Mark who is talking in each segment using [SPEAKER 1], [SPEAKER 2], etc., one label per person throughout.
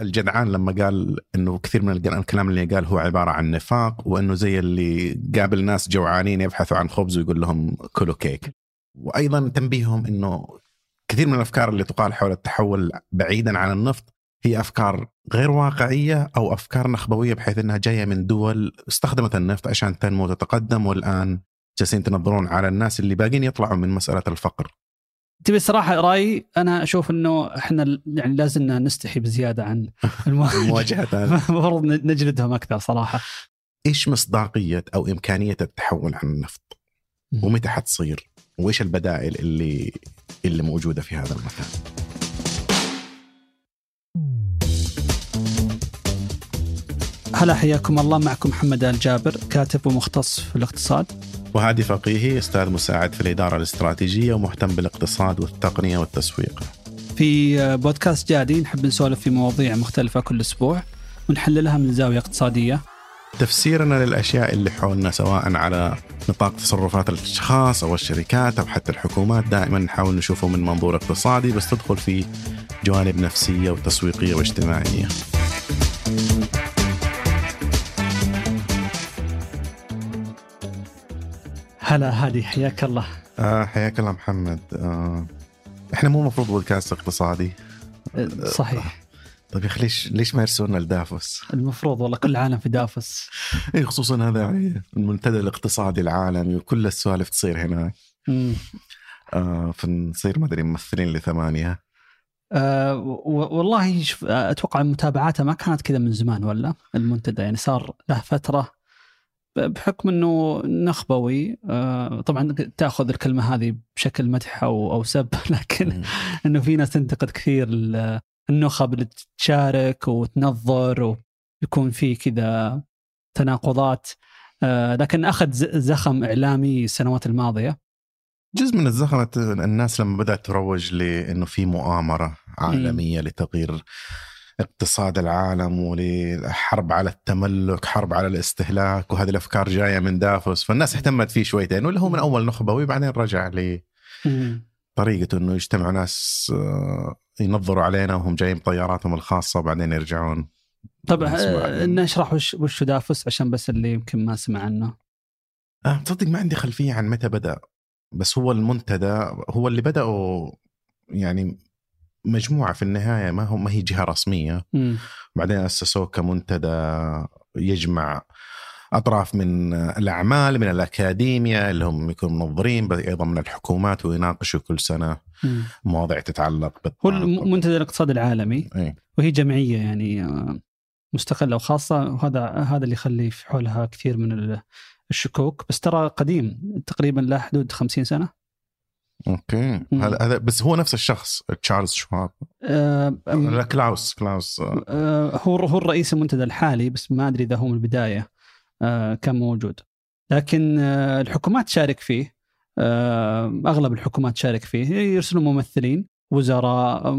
[SPEAKER 1] الجدعان لما قال إنه كثير من الكلام اللي قال هو عبارة عن نفاق وإنه زي اللي قابل ناس جوعانين يبحثوا عن خبز ويقول لهم كلوا كيك. وأيضا تنبيههم إنه كثير من الأفكار اللي تقال حول التحول بعيدا عن النفط هي أفكار غير واقعية أو أفكار نخبوية بحيث إنها جاية من دول استخدمت النفط عشان تنمو وتتقدم والآن جالسين تنظرون على الناس اللي باقين يطلعوا من مسألة الفقر.
[SPEAKER 2] تبي الصراحه رأيي أنا أشوف إنه إحنا يعني لازلنا نستحي بزيادة عن
[SPEAKER 1] المواجهات
[SPEAKER 2] المفروض نجلدهم أكثر صراحة.
[SPEAKER 1] إيش مصداقية أو إمكانية التحول عن النفط؟ ومتى حتصير؟ وإيش البدائل اللي اللي موجودة في هذا المكان؟
[SPEAKER 2] هلا حياكم الله معكم محمد آل جابر كاتب ومختص في الاقتصاد
[SPEAKER 1] وهادي فقيهي أستاذ مساعد في الإدارة الاستراتيجية ومهتم بالاقتصاد والتقنية والتسويق.
[SPEAKER 2] في بودكاست جادي نحب نسولف في مواضيع مختلفة كل أسبوع ونحللها من زاوية اقتصادية.
[SPEAKER 1] تفسيرنا للأشياء اللي حولنا سواء على نطاق تصرفات الأشخاص أو الشركات أو حتى الحكومات دائما نحاول نشوفه من منظور اقتصادي بس تدخل في جوانب نفسية وتسويقية واجتماعية.
[SPEAKER 2] هلا هادي حياك الله.
[SPEAKER 1] آه حياك الله محمد. آه إحنا مو المفروض بودكاست اقتصادي.
[SPEAKER 2] آه، صحيح.
[SPEAKER 1] طيب يا أخي ليش ليش ما يرسلونا لدافوس؟
[SPEAKER 2] المفروض والله كل العالم في دافوس.
[SPEAKER 1] إي خصوصا هذا يعني المنتدى الاقتصادي العالمي وكل السوالف تصير هناك. آه فنصير ما أدري ممثلين لثمانية.
[SPEAKER 2] أه والله أتوقع متابعاته ما كانت كذا من زمان ولا؟ المنتدى يعني صار له فترة بحكم إنه نخبوي آه، طبعا تأخذ الكلمة هذه بشكل مدح أو أو سب لكن إنه في ناس تنتقد كثير النخب اللي تشارك وتنظر ويكون في كذا تناقضات. آه، لكن أخذ زخم إعلامي السنوات الماضية.
[SPEAKER 1] جزء من الزخم الناس لما بدأت تروج لإنه في مؤامرة عالمية لتغيير اقتصاد العالم ولحرب على التملك حرب على الاستهلاك وهذه الأفكار جاية من دافوس. فالناس اهتمت فيه شويتين ولا هو من أول نخبوي بعدين رجع ل طريقته إنه يجتمعوا ناس آه، ينظروا علينا وهم جايين بطياراتهم الخاصة وبعدين يرجعون.
[SPEAKER 2] طبعا آه، نشرح وش وش دافوس عشان بس اللي يمكن ما سمع عنه.
[SPEAKER 1] آه تصدق ما عندي خلفية عن متى بدأ بس هو المنتدى هو اللي بدأوا يعني مجموعة في النهاية ما هو ما هي جهة رسمية م. بعدين اسسوه كمنتدى يجمع أطراف من الأعمال من الاكاديميا اللي هم يكونوا منظرين أيضا من الحكومات ويناقشوا كل سنة م. مواضيع تتعلق
[SPEAKER 2] هو المنتدى الاقتصادي العالمي إيه؟ وهي جمعية يعني آه، مستقلة وخاصة وهذا هذا اللي يخلي في حولها كثير من الشكوك بس ترى قديم تقريبا له حدود 50 سنة
[SPEAKER 1] okay. هذا هذا بس هو نفس الشخص تشارلز شواب. آه لا كلاوس كلاوس
[SPEAKER 2] آه. هو هو الرئيس المنتدى الحالي بس ما أدري إذا هو من البداية آه كان موجود. لكن آه الحكومات تشارك فيه آه أغلب الحكومات تشارك فيه. يرسلون ممثلين وزراء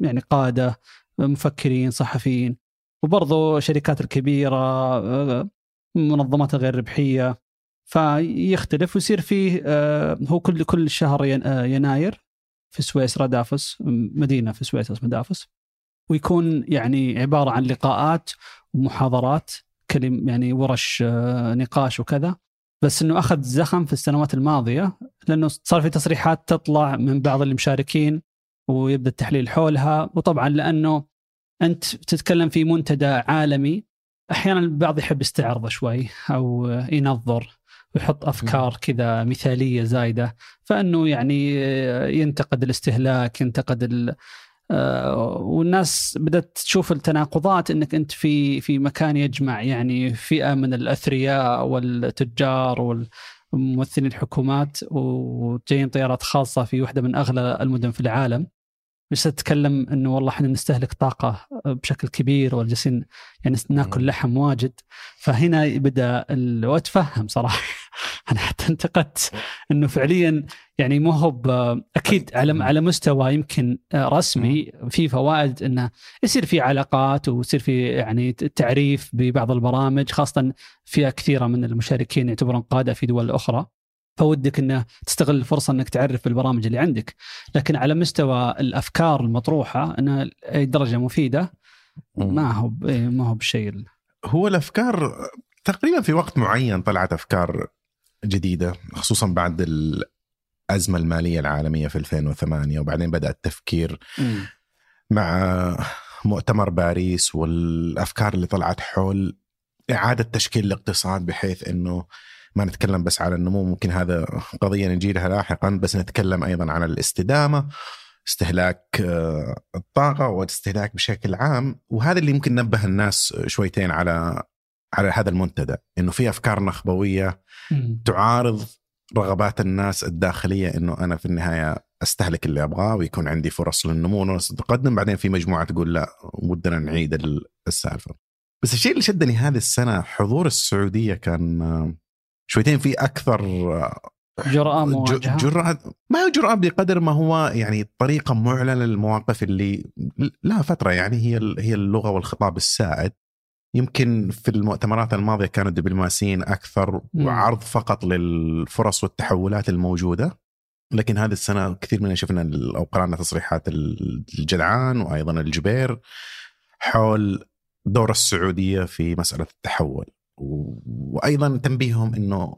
[SPEAKER 2] يعني قادة مفكرين صحفيين. وبرضه الشركات الكبيرة آه، منظمات غير ربحية. فيختلف ويصير فيه آه، هو كل كل شهر آه، يناير في سويسرا دافوس مدينة في سويسرا اسمها دافوس. ويكون يعني عبارة عن لقاءات ومحاضرات كلم يعني ورش آه، نقاش وكذا. بس إنه أخذ زخم في السنوات الماضية لأنه صار في تصريحات تطلع من بعض المشاركين ويبدأ التحليل حولها. وطبعا لأنه أنت تتكلم في منتدى عالمي أحيانا البعض يحب يستعرض شوي أو ينظر. ويحط أفكار كذا مثالية زايدة. فإنه يعني ينتقد الاستهلاك ينتقد آه، والناس بدأت تشوف التناقضات إنك أنت في في مكان يجمع. يعني فئة من الأثرياء والتجار وممثلين الحكومات وجايين طيارات خاصة في واحدة من أغلى المدن في العالم. بس تتكلم إنه والله إحنا نستهلك طاقة بشكل كبير وجالسين يعني ناكل لحم واجد. فهنا بدأ وأتفهم صراحة. أنا حتى انتقدت إنه فعليا يعني مو هو أكيد على على مستوى يمكن رسمي في فوائد إنه يصير في علاقات ويصير في يعني تعريف ببعض البرامج خاصة فئة كثيرة من المشاركين يعتبرون قادة في دول أخرى. فودك إنه تستغل الفرصة إنك تعرف بالبرامج اللي عندك. لكن على مستوى الأفكار المطروحة انها أي درجة مفيدة ما هو ما هو بشيء
[SPEAKER 1] هو الأفكار تقريبا في وقت معين طلعت أفكار جديدة خصوصا بعد الأزمة المالية العالمية في 2008 وبعدين بدأ التفكير مع مؤتمر باريس والأفكار اللي طلعت حول إعادة تشكيل الاقتصاد بحيث إنه ما نتكلم بس على النمو ممكن هذا قضية نجي لها لاحقا بس نتكلم أيضا عن الاستدامة استهلاك آه، الطاقة والاستهلاك بشكل عام. وهذا اللي يمكن نبه الناس شويتين على على هذا المنتدى إنه في أفكار نخبوية تعارض رغبات الناس الداخلية إنه أنا في النهاية أستهلك اللي أبغاه ويكون عندي فرص للنمو ونفس التقدم بعدين في مجموعة تقول لا ودنا نعيد ال- السالفة. بس الشيء اللي شدني هذه السنة حضور السعودية كان آه، شويتين في أكثر آه،
[SPEAKER 2] جرأة مواجهة.
[SPEAKER 1] جرأة ما هو جرأة بقدر ما هو يعني طريقة معلنة للمواقف اللي لها فترة يعني هي هي اللغة والخطاب السائد. يمكن في المؤتمرات الماضية كانوا الدبلوماسيين أكثر
[SPEAKER 2] مم.
[SPEAKER 1] وعرض فقط للفرص والتحولات الموجودة لكن هذه السنة كثير مننا شفنا أو قرأنا تصريحات ال- الجدعان وأيضا الجبير حول دور السعودية في مسألة التحول و- وأيضا تنبيههم أنه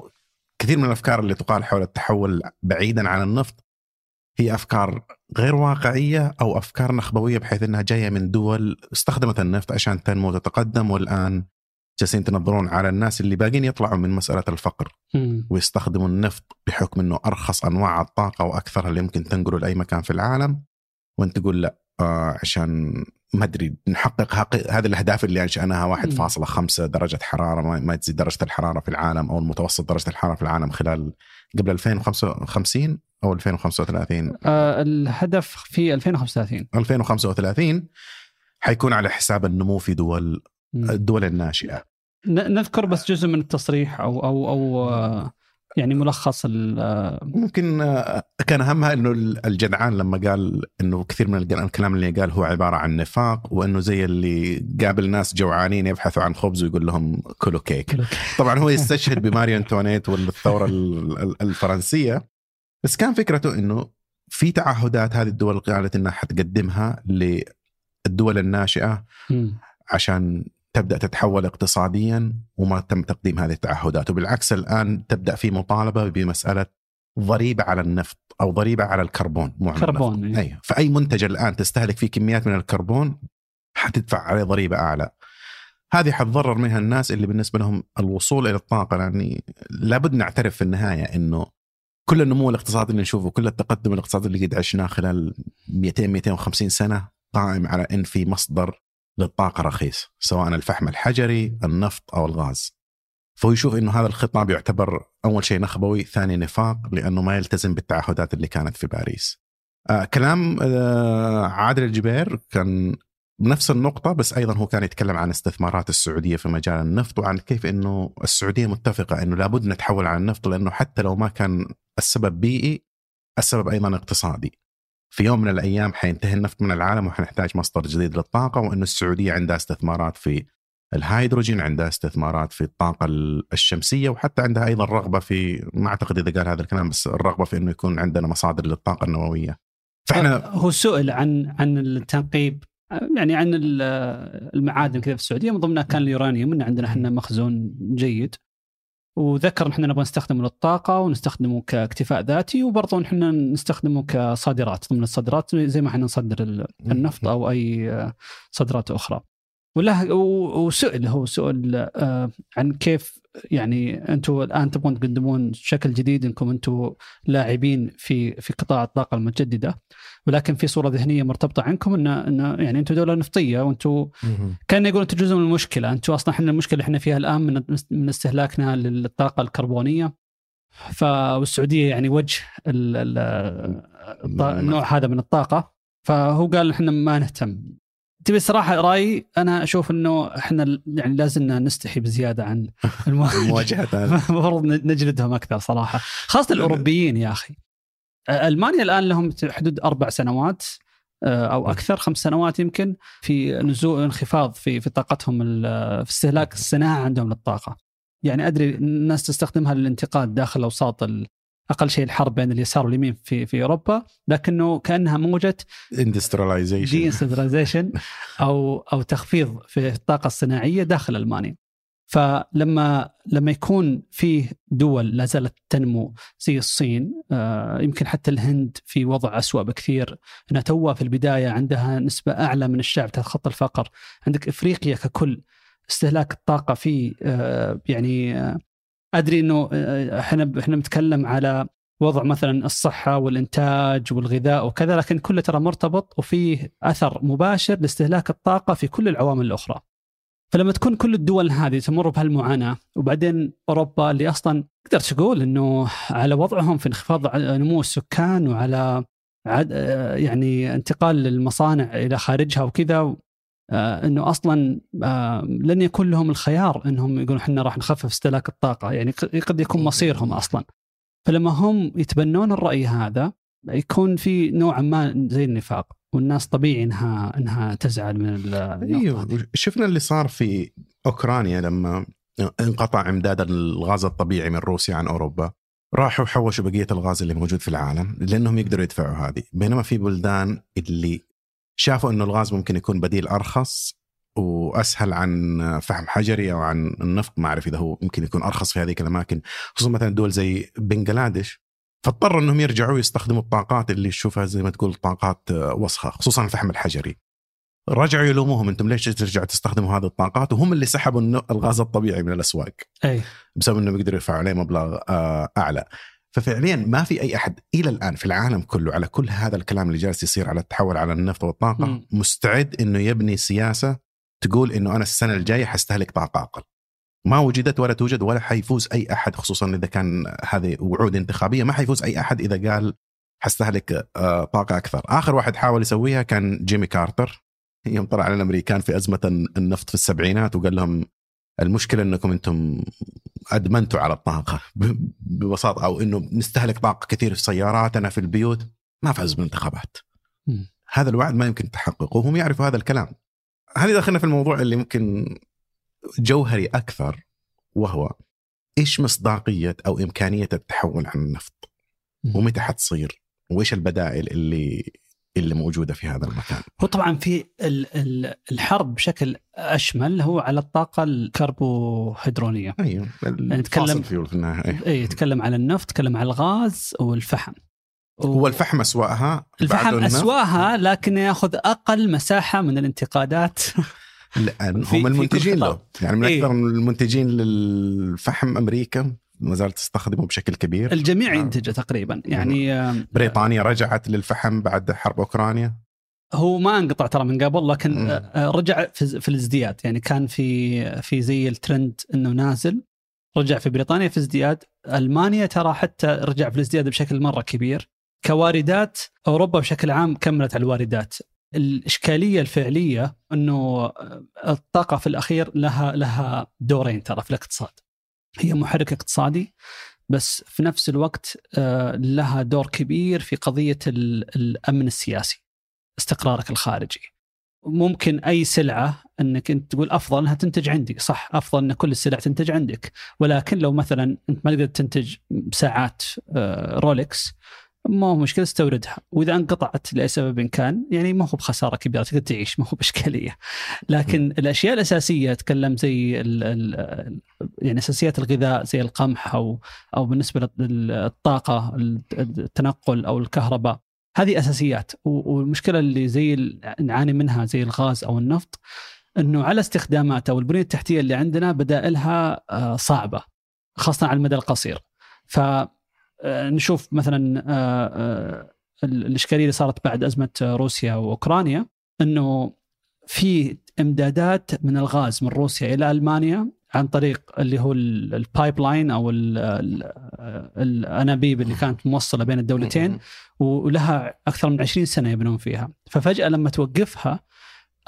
[SPEAKER 1] كثير من الأفكار اللي تقال حول التحول بعيدا عن النفط هي أفكار غير واقعية أو أفكار نخبوية بحيث إنها جاية من دول استخدمت النفط عشان تنمو وتتقدم والآن جالسين تنظرون على الناس اللي باقين يطلعوا من مسألة الفقر. ويستخدموا النفط بحكم إنه أرخص أنواع الطاقة وأكثرها اللي يمكن تنقله لأي مكان في العالم وأنت تقول لا آه عشان ما أدري نحقق حق- هذه الأهداف اللي أنشأناها 1.5 درجة حرارة ما- ما تزيد درجة الحرارة في العالم أو المتوسط درجة الحرارة في العالم خلال قبل 2055 أو 2035
[SPEAKER 2] آه الهدف في 2035
[SPEAKER 1] 2035 حيكون على حساب النمو في دول. الدول
[SPEAKER 2] الناشئة. نذكر بس جزء من التصريح أو أو أو آه، يعني ملخص ال-
[SPEAKER 1] ممكن آه، كان أهمها إنه الجدعان لما قال إنه كثير من الك- الكلام اللي قال هو عبارة عن نفاق وإنه زي اللي قابل ناس جوعانين يبحثوا عن خبز ويقول لهم كلوا كيك طبعا هو يستشهد بماري انتوانيت والثورة ال- ال- الفرنسية بس كان فكرته إنه في تعهدات هذه الدول قالت إنها حتقدمها للدول
[SPEAKER 2] الناشئة.
[SPEAKER 1] عشان تبدأ تتحول اقتصاديا وما تم تقديم هذه التعهدات وبالعكس الآن تبدأ في مطالبة بمسألة ضريبة على النفط أو ضريبة على الكربون مو على
[SPEAKER 2] كربون،
[SPEAKER 1] النفط.
[SPEAKER 2] إيه.
[SPEAKER 1] اي فأي منتج الآن تستهلك فيه كميات من الكربون حتدفع عليه ضريبة أعلى هذه حتضرر منها الناس اللي بالنسبة لهم الوصول إلى الطاقة يعني لابد نعترف في النهاية إنه كل النمو الاقتصادي اللي نشوفه كل التقدم الاقتصادي اللي قد عشناه خلال 200 250 سنة قائم على إن في مصدر للطاقة رخيص سواء الفحم الحجري النفط أو الغاز. فهو يشوف إنه هذا الخطاب يعتبر أول شيء نخبوي ثاني نفاق لأنه ما يلتزم بالتعهدات اللي كانت في باريس. آه كلام آه عادل الجبير كان بنفس النقطة بس أيضا هو كان يتكلم عن استثمارات السعودية في مجال النفط وعن كيف أنه السعودية متفقة أنه لابد نتحول عن النفط لأنه حتى لو ما كان السبب بيئي السبب أيضا اقتصادي. في يوم من الأيام حينتهي النفط من العالم وحنحتاج مصدر جديد للطاقة وأنه السعودية عندها استثمارات في الهيدروجين عندها استثمارات في الطاقة الشمسية وحتى عندها أيضا رغبة في ما أعتقد إذا قال هذا الكلام بس الرغبة في أنه يكون عندنا مصادر للطاقة النووية. فإحنا
[SPEAKER 2] آه، هو سئل عن عن التنقيب يعني عن ال- المعادن كذا في السعودية. من ضمنها كان اليورانيوم إن عندنا إحنا مخزون جيد. وذكر ان إحنا نبغى نستخدمه للطاقة ونستخدمه كاكتفاء ذاتي وبرضه إحنا نستخدمه كصادرات ضمن الصادرات زي ما إحنا نصدر ال- النفط أو أي آه، صادرات أخرى. وله وسئل هو سئل آه، عن كيف يعني أنتم الآن تبغون تقدمون شكل جديد إنكم أنتم لاعبين في في قطاع الطاقة المتجددة. ولكن في صورة ذهنية مرتبطة عنكم إن إن يعني أنتم دولة نفطية وأنتم كأن يقول أنتم جزء من المشكلة. أنتم أصلا إحنا المشكلة اللي إحنا فيها الآن من من استهلاكنا للطاقة الكربونية. ف والسعودية يعني وجه ال- ال- الط- النوع هذا من الطاقة. فهو قال إحنا ما نهتم. تبي الصراحه رأيي أنا أشوف إنه إحنا يعني لازلنا نستحي بزيادة عن المواجهه. المفروض نجلدهم أكثر صراحة خاصة الأوروبيين يا أخي ألمانيا الآن لهم حدود أربع سنوات أو أكثر خمس سنوات يمكن في نزول انخفاض في في طاقتهم في استهلاك الصناعة عندهم للطاقة. يعني أدري الناس تستخدمها للانتقاد داخل اوساط أقل شيء الحرب بين اليسار واليمين في في أوروبا لكنه كأنها موجة
[SPEAKER 1] اندستريلايزيشن
[SPEAKER 2] دي أو أو تخفيض في الطاقة الصناعية داخل ألمانيا. فلما لما يكون في دول لا زالت تنمو زي الصين آه، يمكن حتى الهند في وضع أسوأ بكثير. انها توها في البداية عندها نسبة أعلى من الشعب تحت خط الفقر. عندك إفريقيا ككل استهلاك الطاقة فيه آه، يعني آه، أدري إنه إحنا إحنا بنتكلم على وضع مثلا الصحة والإنتاج والغذاء وكذا لكن كله ترى مرتبط وفيه أثر مباشر لاستهلاك الطاقة في كل العوامل الأخرى. فلما تكون كل الدول هذه تمر بهالمعاناة وبعدين أوروبا اللي أصلا تقدر تقول إنه على وضعهم في انخفاض نمو السكان وعلى عد يعني انتقال المصانع إلى خارجها وكذا آه، إنه أصلا آه، لن يكون لهم الخيار إنهم يقولون إحنا راح نخفف استهلاك الطاقة. يعني قد يكون مصيرهم أصلا. فلما هم يتبنون الرأي هذا يكون في نوعا ما زي النفاق والناس طبيعي إنها إنها تزعل من
[SPEAKER 1] أيوه شفنا اللي صار في أوكرانيا لما انقطع إمداد الغاز الطبيعي من روسيا عن أوروبا. راحوا حوشوا بقية الغاز اللي موجود في العالم لأنهم يقدروا يدفعوا هذه. بينما في بلدان اللي شافوا إنه الغاز ممكن يكون بديل أرخص وأسهل عن فحم حجري أو عن النفط ما أعرف إذا هو ممكن يكون أرخص في هذيك الأماكن خصوصا مثلا دول زي بنغلاديش. فاضطروا إنهم يرجعوا يستخدموا الطاقات اللي تشوفها زي ما تقول طاقات وسخة خصوصا الفحم الحجري. رجعوا يلوموهم أنتم ليش ترجعوا تستخدموا هذه الطاقات؟ وهم اللي سحبوا الغاز الطبيعي من الأسواق.
[SPEAKER 2] أي.
[SPEAKER 1] بسبب إنهم يقدروا يدفعوا عليه مبلغ آه، أعلى. ففعليا ما في أي أحد إلى الآن في العالم كله على كل هذا الكلام اللي جالس يصير على التحول على النفط والطاقة م. مستعد إنه يبني سياسة تقول إنه أنا السنة الجاية حستهلك طاقة أقل. ما وجدت ولا توجد ولا حيفوز أي أحد خصوصا إذا كان هذه وعود انتخابية ما حيفوز أي أحد إذا قال حستهلك آه، طاقة أكثر. آخر واحد حاول يسويها كان جيمي كارتر. يوم طلع على الأمريكان في أزمة النفط في السبعينات وقال لهم المشكلة إنكم أنتم أدمنتوا على الطاقة ببساطة أو إنه نستهلك طاقة كثير في سياراتنا في البيوت ما فاز بالانتخابات هذا الوعد ما يمكن تحققه وهم يعرفوا هذا الكلام هذه دخلنا في الموضوع اللي ممكن جوهري أكثر وهو إيش مصداقية أو إمكانية التحول عن النفط؟ ومتى حتصير؟ وإيش البدائل اللي اللي موجودة في هذا المكان؟
[SPEAKER 2] هو طبعا في الحرب بشكل أشمل هو على الطاقة الكربوهيدرونية.
[SPEAKER 1] أيوه
[SPEAKER 2] نتكلم
[SPEAKER 1] فيول في النهاية.
[SPEAKER 2] اي يتكلم على النفط يتكلم على الغاز والفحم.
[SPEAKER 1] هو الفحم اسواها
[SPEAKER 2] الفحم اسواها لكن يأخذ أقل مساحة من الانتقادات.
[SPEAKER 1] لأن هم المنتجين له. يعني من إيه؟ أكثر المنتجين للفحم أمريكا ما زالت تستخدمه بشكل كبير.
[SPEAKER 2] الجميع آه. ينتجه تقريبا. يعني
[SPEAKER 1] بريطانيا رجعت للفحم بعد حرب أوكرانيا؟
[SPEAKER 2] هو ما انقطع ترى من قبل لكن م. رجع في, في الازدياد. يعني كان في في زي الترند إنه نازل رجع في بريطانيا في ازدياد. ألمانيا ترى حتى رجع في الازدياد بشكل مرة كبير. كواردات أوروبا بشكل عام كملت على الواردات. الإشكالية الفعلية إنه الطاقة في الأخير لها لها دورين ترى في الاقتصاد. هي محرك اقتصادي بس في نفس الوقت آه، لها دور كبير في قضية الأمن السياسي. استقرارك الخارجي. ممكن أي سلعة إنك أنت تقول أفضل إنها تنتج عندي، صح أفضل إن كل السلع تنتج عندك، ولكن لو مثلا أنت ما تقدر تنتج ساعات آه، رولكس ما هو مشكلة استوردها. وإذا انقطعت لاي سبب كان يعني ما هو بخسارة كبيرة تقدر تعيش ما هو بإشكالية. لكن. الأشياء الأساسية أتكلم زي ال ال يعني أساسيات الغذاء زي القمح أو أو بالنسبة للطاقه التنقل أو الكهرباء. هذه أساسيات. والمشكلة اللي زي نعاني منها زي الغاز أو النفط إنه على استخدامات أو البنيه التحتية اللي عندنا بدائلها آه، صعبة خاصة على المدى القصير. ف نشوف مثلا آه، آه، الإشكالية اللي صارت بعد أزمة روسيا وأوكرانيا إنه في إمدادات من الغاز من روسيا إلى ألمانيا عن طريق اللي هو ال pipeline أو الأنابيب اللي كانت موصلة بين الدولتين ولها أكثر من 20 سنة يبنون فيها. ففجأة لما توقفها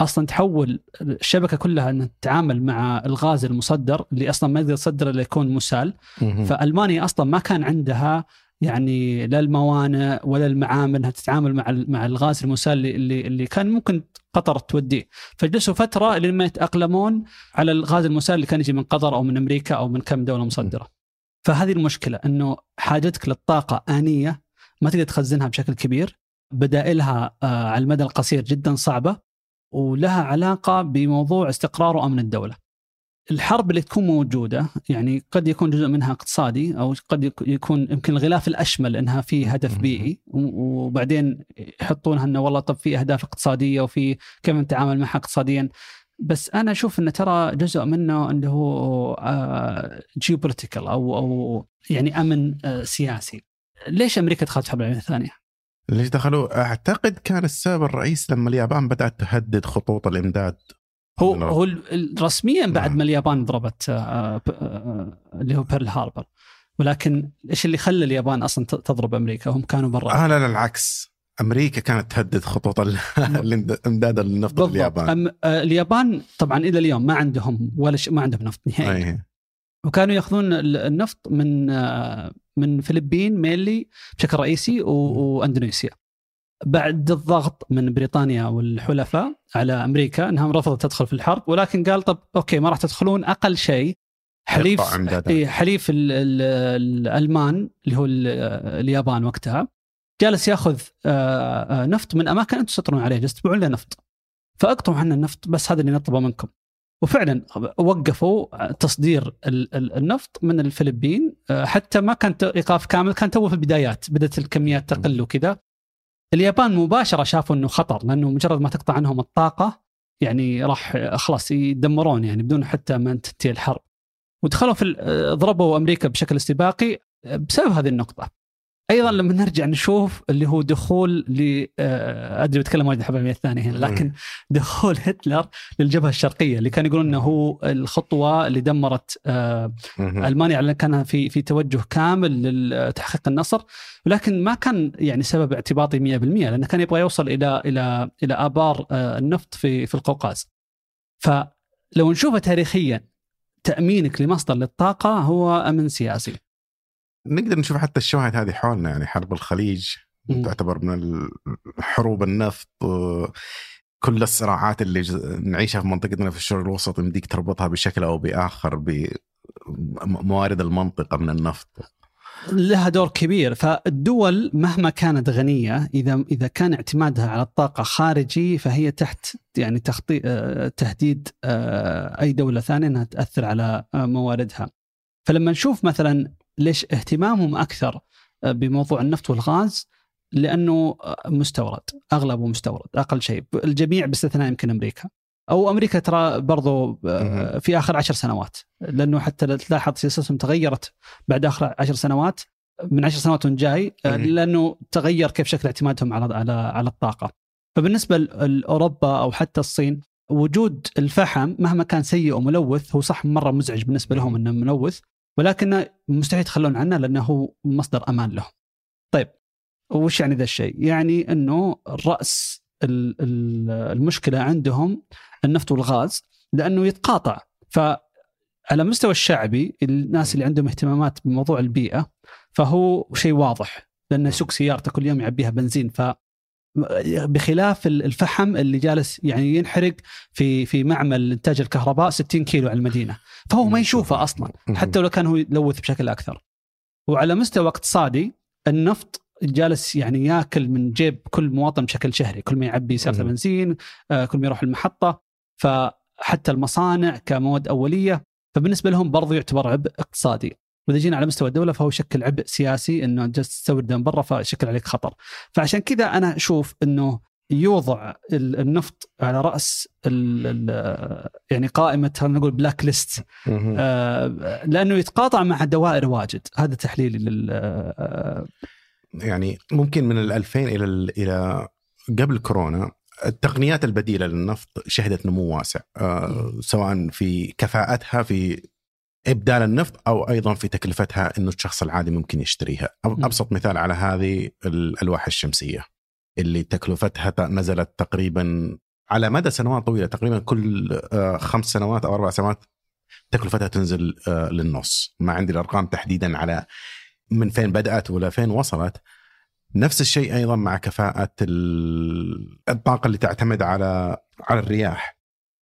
[SPEAKER 2] أصلا تحول الشبكة كلها إنها تتعامل مع الغاز المصدر اللي أصلا ما يقدر يصدر إلا يكون مسال. فألمانيا أصلا ما كان عندها يعني لا الموانئ ولا المعامل إنها تتعامل مع مع الغاز المسال اللي اللي كان ممكن قطر توديه. فجلسوا فترة لما يتأقلمون على الغاز المسال اللي كان يجي من قطر أو من أمريكا أو من كم دولة مصدرة. فهذه المشكلة إنه حاجتك للطاقة آنية ما تقدر تخزنها بشكل كبير. بدائلها آه، على المدى القصير جدا صعبة. ولها علاقة بموضوع استقرار وامن الدولة. الحرب اللي تكون موجودة يعني قد يكون جزء منها اقتصادي أو قد يكون يمكن الغلاف الأشمل إنها في هدف بيئي وبعدين يحطونها إنه والله طب في أهداف اقتصادية وفي كيف نتعامل معها اقتصاديا بس أنا أشوف إنه ترى جزء منه اللي هو geopolitical أو أو يعني أمن آه، سياسي. ليش أمريكا دخلت الحرب العالميه الثانية؟
[SPEAKER 1] ليش دخلوا؟ أعتقد كان السبب الرئيسي لما اليابان بدأت تهدد خطوط الإمداد.
[SPEAKER 2] هو هو رسميا بعد نعم. ما اليابان ضربت آه، آه، اللي هو بيرل هاربر ولكن إيش اللي خلى اليابان أصلا تضرب أمريكا؟ هم كانوا برا.
[SPEAKER 1] آه لا لا العكس. أمريكا كانت تهدد خطوط الامداد النفط اليابان أم
[SPEAKER 2] اليابان طبعا إلى اليوم ما عندهم ولا شيء ما عندهم نفط نهائي. وكانوا يأخذون النفط من من فلبين mainly بشكل رئيسي وأندونيسيا. بعد الضغط من بريطانيا والحلفاء على أمريكا انها رفضت تدخل في الحرب ولكن قال طب أوكي ما راح تدخلون أقل شيء حليف حليف الألمان اللي هو اليابان وقتها. جالس يأخذ آه، آه، نفط من أماكن أنتم تسيطرون عليها جالس تبيعون له نفط. فأقطعوا عنا النفط بس هذا اللي نطلبه منكم. وفعلا وقفوا تصدير النفط من الفلبين آه، حتى ما كان إيقاف كامل كان تو في البدايات بدأت الكميات تقل وكذا. اليابان مباشرة شافوا إنه خطر لأنه مجرد ما تقطع عنهم الطاقة يعني راح خلاص يدمرون يعني بدون حتى ما تنتهي الحرب. ودخلوا في ضربوا أمريكا بشكل استباقي بسبب هذه النقطة. أيضا لما نرجع نشوف اللي هو دخول ل آه، أدري بتكلم وايد الحرب الثانية هنا لكن دخول هتلر للجبهة الشرقية اللي كان يقولون إنه هو الخطوة اللي دمرت آه، ألمانيا على كانها في في توجه كامل لتحقيق النصر ولكن ما كان يعني سبب اعتباطي 100% لأنه كان يبغى يوصل إلى إلى إلى آبار آه، النفط في في القوقاز. فلو نشوفه تاريخيا تأمينك لمصدر للطاقة هو أمن سياسي.
[SPEAKER 1] نقدر نشوف حتى الشواهد هذه حولنا يعني حرب الخليج م. تعتبر من حروب النفط كل الصراعات اللي نعيشها في منطقتنا في الشرق الوسط يمديك تربطها بشكل أو بآخر بموارد المنطقة من النفط
[SPEAKER 2] لها دور كبير فالدول مهما كانت غنية إذا إذا كان اعتمادها على الطاقة خارجي فهي تحت يعني تخطي تهديد آه، أي دولة ثانية إنها تأثر على آه، مواردها. فلما نشوف مثلا ليش اهتمامهم أكثر آه، بموضوع النفط والغاز؟ لأنه آه، مستورد أغلبه مستورد أقل شيء. الجميع باستثناء يمكن أمريكا. أو أمريكا ترى برضو آه، في آخر عشر سنوات. لأنه حتى تلاحظ سياستهم تغيرت بعد آخر عشر سنوات. من عشر سنوات جاي لأنه تغير كيف شكل اعتمادهم على على على الطاقة. فبالنسبة لاوروبا أو حتى الصين وجود الفحم مهما كان سيء وملوث هو صح مرة مزعج بالنسبة لهم إنه ملوث. ولكن مستحيل يتخلون عنه لأنه مصدر أمان لهم. طيب وش يعني ذا الشيء؟ يعني إنه رأس المشكلة عندهم النفط والغاز لأنه يتقاطع فعلى مستوى الشعبي الناس اللي عندهم اهتمامات بموضوع البيئة فهو شيء واضح لأنه يسوق سيارته كل يوم يعبيها بنزين ف بخلاف الفحم اللي جالس يعني ينحرق في في معمل إنتاج الكهرباء 60 كيلو على المدينة. فهو ما يشوفه أصلا حتى لو كان هو يلوث بشكل أكثر. وعلى مستوى اقتصادي النفط جالس يعني ياكل من جيب كل مواطن بشكل شهري. كل ما يعبي سياره بنزين آه، كل ما يروح المحطة. فحتى المصانع كمواد أولية فبالنسبة لهم برضو يعتبر عبء اقتصادي. وإذا جينا على مستوى الدولة فهو يشكل عبء سياسي إنه جالس تستورد من برا فيشكل عليك خطر. فعشان كذا أنا أشوف إنه يوضع النفط على رأس ال ال يعني قائمة خلينا نقول بلاك ليست آه لأنه يتقاطع مع دوائر واجد. هذا تحليلي لل آه
[SPEAKER 1] يعني ممكن من ال 2000 إلى إلى قبل كورونا التقنيات البديلة للنفط شهدت نمو واسع آه سواء في كفاءتها في إبدال النفط أو أيضا في تكلفتها إنه الشخص العادي ممكن يشتريها. أبسط مثال على هذه الألواح الشمسية اللي تكلفتها نزلت تقريبا على مدى سنوات طويلة تقريبا كل آه، خمس سنوات أو أربع سنوات تكلفتها تنزل آه، للنص. ما عندي الأرقام تحديدا على من فين بدأت ولا فين وصلت. نفس الشيء أيضا مع كفاءة الطاقة اللي تعتمد على على الرياح.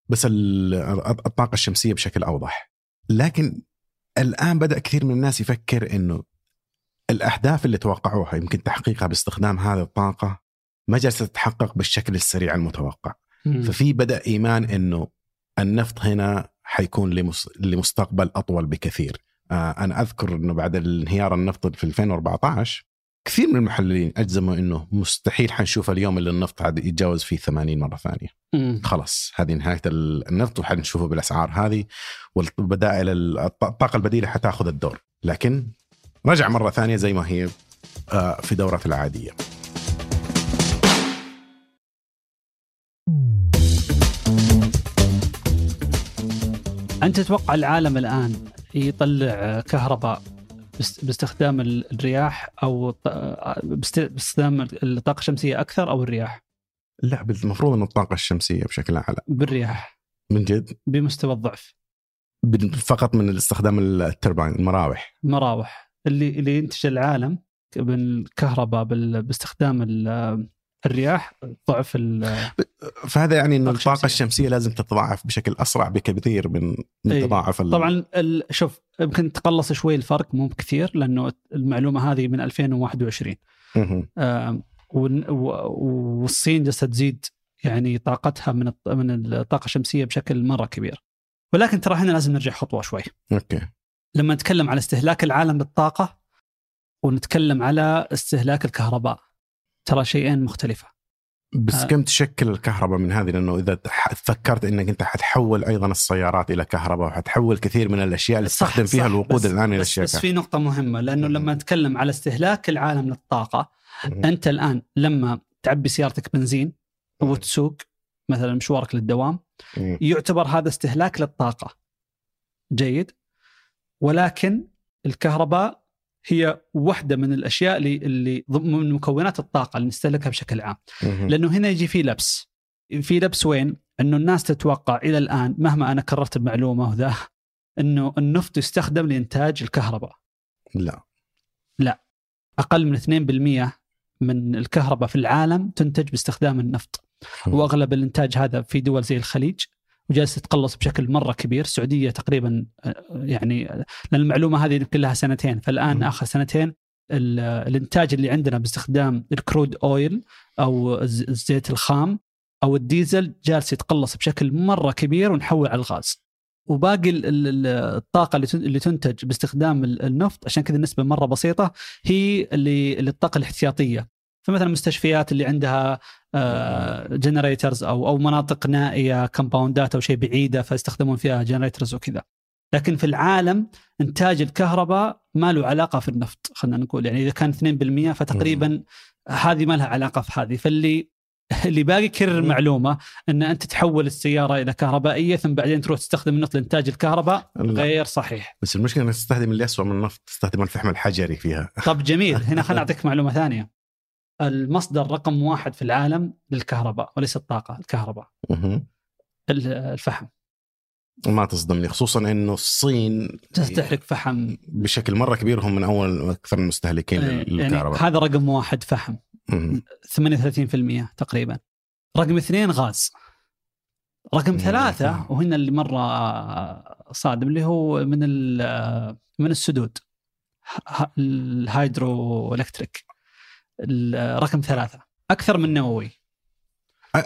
[SPEAKER 1] بس الطاقة الشمسية بشكل أوضح. لكن الآن بدأ كثير من الناس يفكر إنه الأهداف اللي توقعوها يمكن تحقيقها باستخدام هذه الطاقة ما جالسة تتحقق بالشكل السريع المتوقع
[SPEAKER 2] مم.
[SPEAKER 1] ففي بدأ إيمان إنه النفط هنا حيكون لمس- لمستقبل أطول بكثير آه أنا أذكر إنه بعد انهيار النفط في 2014 كثير من المحللين أجزموا إنه مستحيل حنشوف اليوم اللي النفط عاد يتجاوز فيه 80 مرة ثانية.
[SPEAKER 2] مم.
[SPEAKER 1] خلاص هذه نهاية ال- النفط وحنشوفه بالأسعار هذه والبدائل ال- الطاقة البديلة حتأخذ الدور. لكن رجع مرة ثانية زي ما هي آه، في دورته العادية.
[SPEAKER 2] أنت تتوقع العالم الآن يطلع كهرباء باستخدام ال- الرياح أو باستخدام الطاقة الشمسية أكثر أو الرياح؟
[SPEAKER 1] لا المفروض انه الطاقة الشمسية بشكل أعلى.
[SPEAKER 2] بالرياح.
[SPEAKER 1] من جد؟
[SPEAKER 2] بمستوى الضعف.
[SPEAKER 1] فقط من استخدام التربين المراوح.
[SPEAKER 2] مراوح. اللي اللي ينتج العالم بالكهرباء بال- باستخدام الرياح ضعف ال-
[SPEAKER 1] فهذا يعني إنه
[SPEAKER 2] الطاقة.
[SPEAKER 1] الشمسية لازم تتضاعف بشكل أسرع بكثير من
[SPEAKER 2] إيه.
[SPEAKER 1] تضاعف ال-
[SPEAKER 2] طبعا ال- شوف يمكن تقلص شوي الفرق مو بكثير لأنه المعلومة هذه من 2021
[SPEAKER 1] مهم.
[SPEAKER 2] آم، ون- و- والصين جالسة تزيد يعني طاقتها من الط- من الطاقة الشمسية بشكل مرة كبير ولكن ترى هنا لازم نرجع خطوة شوي
[SPEAKER 1] أوكي
[SPEAKER 2] لما نتكلم على استهلاك العالم للطاقه ونتكلم على استهلاك الكهرباء ترى شيئين مختلفة
[SPEAKER 1] بس
[SPEAKER 2] آه.
[SPEAKER 1] كم تشكل الكهرباء من هذه لأنه إذا فكرت إنك أنت حتحول أيضا السيارات إلى كهرباء وحتحول كثير من الأشياء اللي تستخدم فيها الوقود
[SPEAKER 2] بس-
[SPEAKER 1] الآن إلى
[SPEAKER 2] بس,
[SPEAKER 1] اشياء
[SPEAKER 2] بس في نقطة مهمة
[SPEAKER 1] لأنه.
[SPEAKER 2] لما نتكلم على استهلاك العالم
[SPEAKER 1] للطاقة.
[SPEAKER 2] أنت الآن لما تعبي سيارتك بنزين وتسوق مثلا مشوارك للدوام. يعتبر هذا استهلاك للطاقة جيد ولكن الكهرباء هي واحدة من الأشياء اللي, اللي من مكونات الطاقة اللي نستهلكها بشكل عام. لأنه هنا يجي في لبس. في لبس وين؟ أنه الناس تتوقع إلى الآن مهما أنا كررت المعلومة وذا أنه النفط يستخدم لإنتاج الكهرباء.
[SPEAKER 1] لا.
[SPEAKER 2] أقل من 2% من الكهرباء في العالم تنتج باستخدام النفط. وأغلب الإنتاج هذا في دول زي الخليج. وجالس تتقلص بشكل مرة كبير، السعودية تقريبا يعني لأن المعلومة هذه يمكن لها سنتين، فالآن
[SPEAKER 1] مم.
[SPEAKER 2] آخر سنتين ال- الإنتاج اللي عندنا باستخدام الكرود أويل أو الز- الزيت الخام أو الديزل جالس يتقلص بشكل مرة كبير ونحول على الغاز. وباقي ال- ال- ال- الطاقة اللي تن- اللي تنتج باستخدام ال- النفط عشان كذا النسبة مرة بسيطة هي اللي اللي الطاقة الاحتياطية. فمثلا المستشفيات اللي عندها generators أو أو مناطق نائية compoundات أو شيء بعيدة فيستخدمون فيها generators وكذا. لكن في العالم إنتاج الكهرباء ما له علاقة في النفط خلينا نقول يعني إذا كان 2% فتقريبا هذه ما لها علاقة في هذه فاللي اللي باقي كرر. معلومة إن أنت تحول السيارة إلى كهربائية ثم بعدين تروح تستخدم النفط لإنتاج الكهرباء. غير صحيح.
[SPEAKER 1] بس المشكلة إنك تستخدم اللي اسوء من النفط تستخدم الفحم الحجري فيها
[SPEAKER 2] طب جميل هنا خليني أعطيك معلومة ثانية. المصدر رقم واحد في العالم للكهرباء وليس الطاقة الكهرباء. الفحم.
[SPEAKER 1] ما تصدمني خصوصا إنه الصين
[SPEAKER 2] تستهلك فحم.
[SPEAKER 1] بشكل مرة كبير هم من أول وأكثر المستهلكين
[SPEAKER 2] يعني
[SPEAKER 1] للكهرباء.
[SPEAKER 2] هذا رقم واحد فحم.
[SPEAKER 1] مهم.
[SPEAKER 2] 38% تقريبا. رقم اثنين غاز. رقم
[SPEAKER 1] مم.
[SPEAKER 2] ثلاثة وهنا اللي مرة صادم اللي هو من ال- من السدود. الهايدرو إلكتريك. ال- رقم ثلاثة. أكثر من نووي.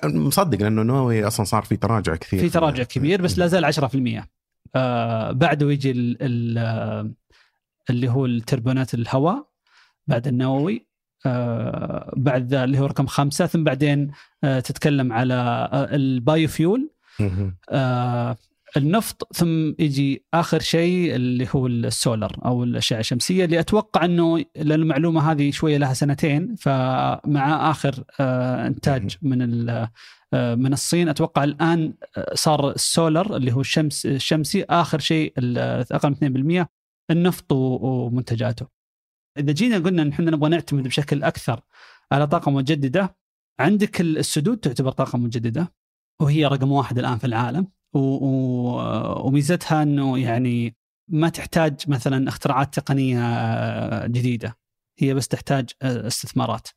[SPEAKER 1] مصدق لأنه نووي أصلا صار في تراجع كثير.
[SPEAKER 2] في تراجع كبير بس لا زال 10% آه بعده يجي ال ال اللي هو التربينات الهواء بعد النووي. آه بعد ذا اللي هو رقم خمسة ثم بعدين آه تتكلم على آه ال biofuel
[SPEAKER 1] مهم.
[SPEAKER 2] آه النفط ثم يجي آخر شيء اللي هو السولر أو الأشعة الشمسية اللي أتوقع إنه لأن المعلومة هذه شوية لها سنتين فمع آخر آه إنتاج من آه من الصين أتوقع الآن آه، صار السولر اللي هو الشمس الشمسي آخر شيء أقل من 2% النفط ومنتجاته. إذا جينا قلنا إن إحنا نبغى نعتمد بشكل أكثر على طاقة مجدده عندك السدود تعتبر طاقة مجدده وهي رقم واحد الآن في العالم. وميزتها إنه يعني ما تحتاج مثلا اختراعات تقنية جديدة هي بس تحتاج استثمارات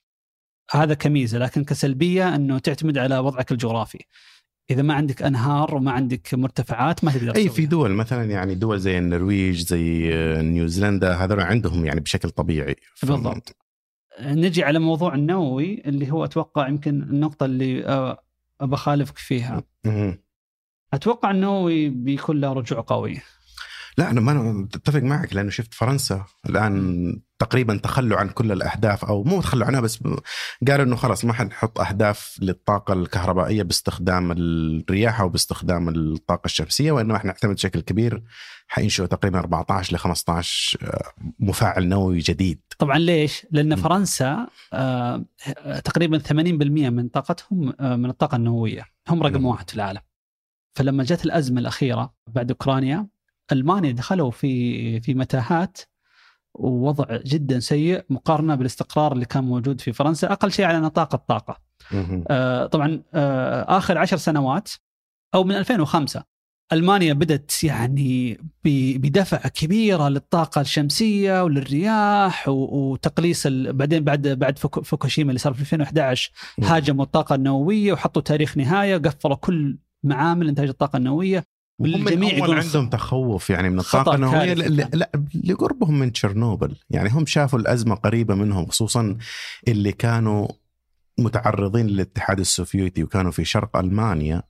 [SPEAKER 2] هذا كميزة لكن كسلبية إنه تعتمد على وضعك الجغرافي إذا ما عندك أنهار وما عندك مرتفعات ما تقدر أي.
[SPEAKER 1] في دول مثلا يعني دول زي النرويج زي آه، نيوزيلندا هذول عندهم يعني بشكل طبيعي
[SPEAKER 2] بالضبط. نجي على موضوع النووي اللي هو أتوقع يمكن النقطة اللي آه، ابى أخالفك فيها. أتوقع النووي بيكون له رجوع قوي
[SPEAKER 1] لا أنا ما أتفق معك لأنه شفت فرنسا الآن تقريبا تخلوا عن كل الأهداف أو مو تخلوا عنها بس قالوا إنه خلاص ما حنحط أهداف للطاقة الكهربائية باستخدام الرياح أو باستخدام الطاقة الشمسية وإنما إحنا نعتمد بشكل كبير حينشئوا تقريبا 14 ل 15 مفاعل نووي جديد
[SPEAKER 2] طبعا ليش؟
[SPEAKER 1] لأن.
[SPEAKER 2] فرنسا آه، تقريبا 80% من طاقتهم آه، من الطاقة النووية، هم رقم. واحد في العالم. فلما جت الأزمة الأخيرة بعد أوكرانيا ألمانيا دخلوا في في متاهات ووضع جدا سيء مقارنة بالاستقرار اللي كان موجود في فرنسا أقل شيء على نطاق
[SPEAKER 1] الطاقة.
[SPEAKER 2] آه، طبعا آه، آخر عشر سنوات أو من 2005 ألمانيا بدات يعني بدفعه كبيرة للطاقة الشمسية وللرياح وتقليص ال- بعدين بعد بعد فوكو- فوكوشيما اللي صار في 2011 هاجموا الطاقة النووية وحطوا تاريخ نهاية قفلوا كل معامل إنتاج الطاقة
[SPEAKER 1] النووية
[SPEAKER 2] والجميع يقولون
[SPEAKER 1] عندهم تخوف يعني من الطاقة
[SPEAKER 2] النووية.
[SPEAKER 1] لا, لقربهم من تشيرنوبل. يعني هم شافوا الأزمة قريبة منهم خصوصا اللي كانوا متعرضين للاتحاد السوفيتي وكانوا في شرق ألمانيا.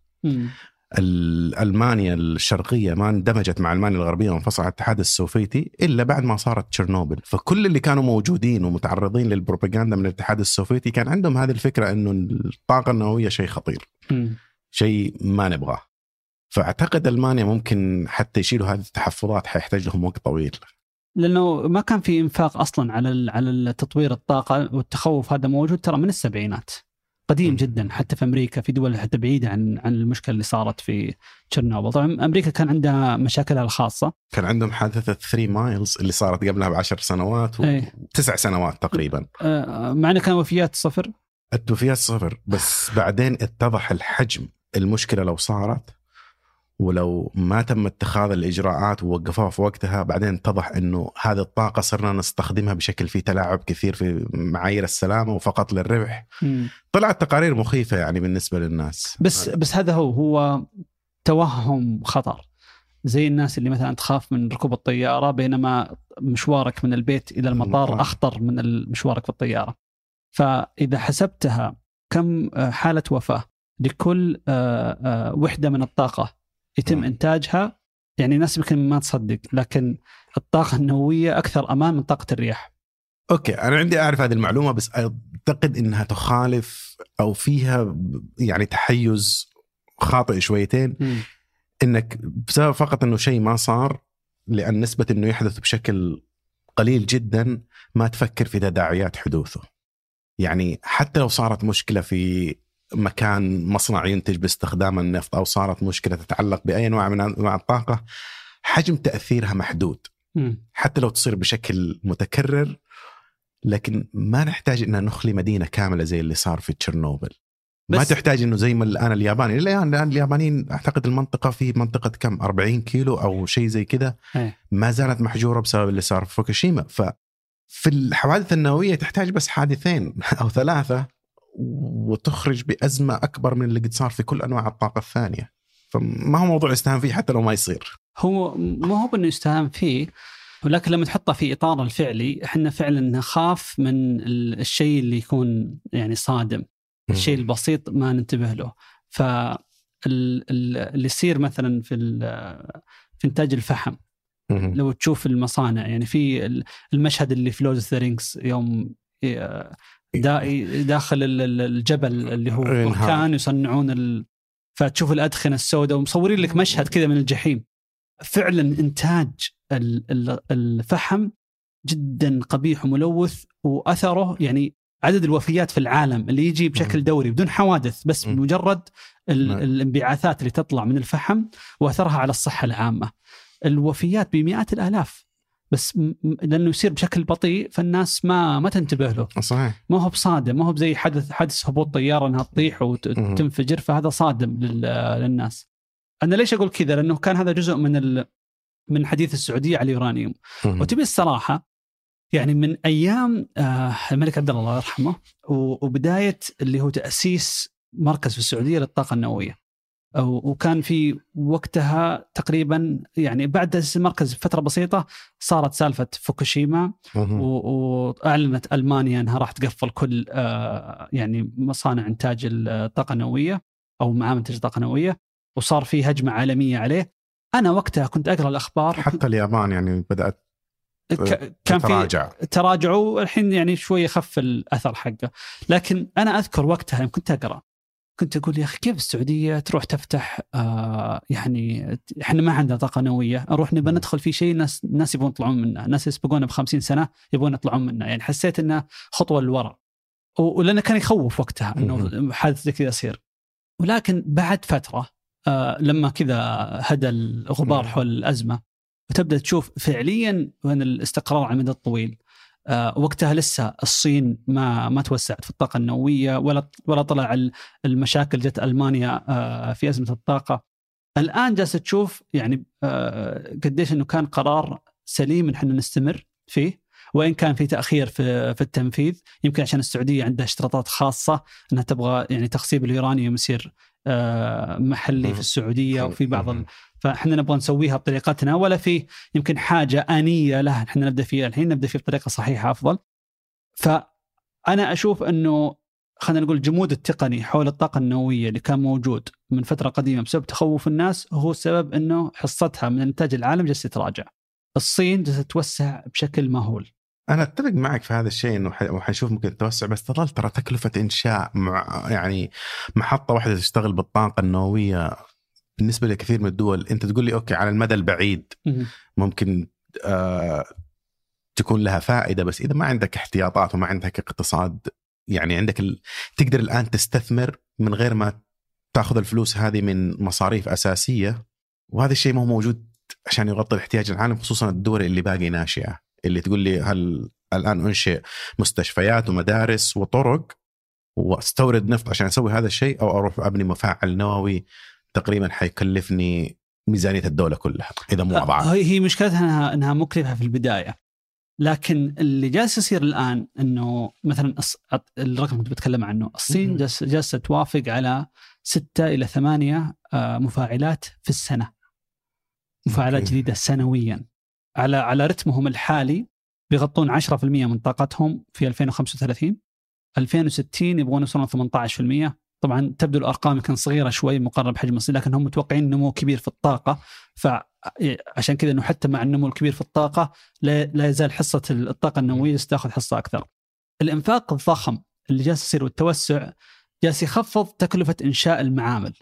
[SPEAKER 1] ألمانيا الشرقية ما اندمجت مع ألمانيا الغربية وانفصل عن الاتحاد السوفيتي إلا بعد ما صارت تشيرنوبل، فكل اللي كانوا موجودين ومتعرضين للبروباغندا من الاتحاد السوفيتي كان عندهم هذه الفكرة إنه الطاقة النووية شيء خطير،
[SPEAKER 2] مم.
[SPEAKER 1] شيء ما نبغاه. فأعتقد ألمانيا ممكن حتى يشيلوا هذه التحفظات حيحتاج لهم وقت طويل.
[SPEAKER 2] لأنه ما كان في إنفاق أصلا على على التطوير الطاقة والتخوف هذا موجود ترى من السبعينات قديم. جدا حتى في أمريكا في دول حتى بعيدة عن عن المشكلة اللي صارت في تشيرنوبل طبعا أمريكا كان عندها مشاكلها الخاصة
[SPEAKER 1] كان عندهم حادثة 3 Miles اللي صارت قبلها بعشر سنوات
[SPEAKER 2] إيه.
[SPEAKER 1] وتسع سنوات تقريبا.
[SPEAKER 2] آه، مع إنه كان وفيات صفر
[SPEAKER 1] الوفيات صفر بس بعدين اتضح الحجم المشكلة لو صارت ولو ما تم اتخاذ الإجراءات ووقفوها في وقتها بعدين اتضح إنه هذه الطاقة صرنا نستخدمها بشكل فيه تلاعب كثير في معايير السلامة وفقط للربح. طلعت تقارير مخيفة يعني بالنسبة للناس.
[SPEAKER 2] بس بس هذا هو هو توهم خطر. زي الناس اللي مثلا تخاف من ركوب الطيارة بينما مشوارك من البيت إلى المطار. أخطر من مشوارك في الطيارة. فإذا حسبتها كم حالة وفاة؟ لكل آه، آه، وحدة من الطاقة يتم
[SPEAKER 1] مم.
[SPEAKER 2] إنتاجها يعني الناس يمكن ما تصدق لكن الطاقة النووية أكثر أمان من طاقة الرياح
[SPEAKER 1] أوكي أنا عندي أعرف هذه المعلومة بس أعتقد إنها تخالف أو فيها يعني تحيز خاطئ شويتين إنك بسبب فقط إنه شيء ما صار لأن نسبة إنه يحدث بشكل قليل جدا ما تفكر في تداعيات حدوثه. يعني حتى لو صارت مشكلة في مكان مصنع ينتج باستخدام النفط أو صارت مشكلة تتعلق بأي نوع من انواع الطاقة حجم تأثيرها محدود. حتى لو تصير بشكل متكرر لكن ما نحتاج ان نخلي مدينة كاملة زي اللي صار في تشيرنوبل. ما تحتاج إنه زي ما الآن الياباني الان الآن اليابانيين أعتقد المنطقة في منطقة كم؟ 40 كيلو أو شيء زي كذا.
[SPEAKER 2] إيه.
[SPEAKER 1] ما زالت محجورة بسبب اللي صار في فوكوشيما. ف في الحوادث النووية تحتاج بس حادثين أو ثلاثة. وتخرج بأزمة أكبر من اللي قد صار في كل أنواع الطاقة الثانية. فما هو موضوع يستهان فيه حتى لو ما يصير.
[SPEAKER 2] هو مو هو إنه يستهان فيه ولكن لما تحطه في اطاره الفعلي إحنا فعلا نخاف من ال- الشيء اللي يكون يعني صادم الشيء البسيط ما ننتبه له. ف ال- ال- اللي يصير مثلا في في إنتاج الفحم. لو تشوف المصانع يعني في ال- المشهد اللي في Lord of the Rings يوم داخل ال- ال- الجبل اللي هو. بركان يصنعون ال... فتشوف الأدخنة السوداء ومصورين لك مشهد كذا من الجحيم فعلا إنتاج ال- ال- الفحم جدا قبيح وملوث وأثره يعني عدد الوفيات في العالم اللي يجي بشكل. دوري بدون حوادث بس ال-
[SPEAKER 1] نعم.
[SPEAKER 2] الانبعاثات اللي تطلع من الفحم وأثرها على الصحة العامة. الوفيات بمئات الآلاف بس لأنه يصير بشكل بطيء فالناس ما ما تنتبه له،
[SPEAKER 1] صحيح
[SPEAKER 2] ما هو بصادم، ما هو بزي حدث حدث هبوط طيارة إنها تطيح. وتنفجر فهذا صادم لل- للناس. أنا ليش أقول كذا؟ لأنه كان هذا جزء من ال... من حديث السعودية على اليورانيوم،. وتبي الصراحة يعني من أيام آه، الملك عبد الله الله يرحمه وبداية اللي هو تأسيس مركز في السعودية للطاقة النووية. وكان في وقتها تقريبا يعني بعد تاسيس المركز بفتره بسيطة صارت سالفة فوكوشيما وأعلنت ألمانيا إنها راح تقفل كل آه، يعني مصانع إنتاج الطاقة النووية أو معامل إنتاج الطاقة النووية وصار في هجمة عالمية عليه. أنا وقتها كنت أقرأ الأخبار.
[SPEAKER 1] حتى اليابان يعني بدأت
[SPEAKER 2] كان في تراجعوا الحين يعني شوية خف الأثر حقه. لكن أنا أذكر وقتها كنت أقرأ كنت أقول يا أخي كيف السعودية تروح تفتح آه يعني إحنا ما عندنا طاقة نووية نروح نبى ندخل في شيء ناس ناس يبغون يطلعون منه، ناس يسبقونا ب 50 سنة يبغون يطلعون منه، يعني حسيت إنه خطوة للوراء. ولأنه كان يخوف وقتها إنه حادث زي كذا يصير. ولكن بعد فترة آه لما كذا هدى الغبار حول الأزمة وتبدا تشوف فعليا وين الاستقرار على المدى الطويل وقتها لسه الصين ما ما توسعت في الطاقة النووية ولا ولا طلع المشاكل جت ألمانيا آه، في أزمة الطاقة. الآن جالس تشوف يعني آه، قديش إنه كان قرار سليم إن إحنا نستمر فيه وإن كان في تأخير في في التنفيذ. يمكن عشان السعودية عندها اشتراطات خاصة إنها تبغى يعني تخصيب اليورانيوم يصير محلي في السعودية وفي بعض فاحنا نبغى نسويها بطريقتنا ولا في يمكن حاجة آنية لها إحنا نبدأ فيها الحين نبدأ فيها بطريقة صحيحة أفضل. فأنا أشوف إنه خلينا نقول الجمود التقني حول الطاقة النووية اللي كان موجود من فترة قديمة بسبب تخوف الناس هو السبب إنه حصتها من إنتاج العالم جالسه تتراجع. الصين جالسة تتوسع بشكل مهول.
[SPEAKER 1] أنا أتفق معك في هذا الشيء إنه حنشوف ممكن توسع بس تظل ترى تكلفة إنشاء مع يعني محطة واحدة تشتغل بالطاقة النووية بالنسبة لكثير من الدول أنت تقول لي أوكي على المدى البعيد ممكن آه تكون لها فائدة بس إذا ما عندك احتياطات وما عندك اقتصاد يعني عندك ال... تقدر الآن تستثمر من غير ما تاخذ الفلوس هذه من مصاريف أساسية وهذا الشيء ما هو موجود عشان يغطي الاحتياج العالم خصوصا الدول اللي باقي ناشئة اللي تقول لي هل الآن أنشئ مستشفيات ومدارس وطرق واستورد نفط عشان أسوي هذا الشيء أو أروح أبني مفاعل نووي تقريبا حيكلفني ميزانية الدولة كلها إذا مو أضعاف.
[SPEAKER 2] هي مشكلتها انها إنها مكلفة في البداية. لكن اللي جالس يصير الآن إنه مثلا الرقم كنت بتكلم عنه الصين جالسة توافق على ستة إلى ثمانية آه، مفاعلات في السنة. مفاعلات جديدة سنويا. على على رتمهم الحالي بيغطون 10% من طاقتهم في 2035 2060 يبغون يوصلون 18% طبعا تبدو الأرقام يمكن صغيرة شوي مقارنة بحجم الصين لكن هم متوقعين نمو كبير في الطاقة فعشان كذا إنه حتى مع النمو الكبير في الطاقة لا يزال حصة الطاقة النووية تاخذ حصة أكثر. الإنفاق الضخم اللي جالس يصير والتوسع جالس يخفض تكلفة إنشاء المعامل.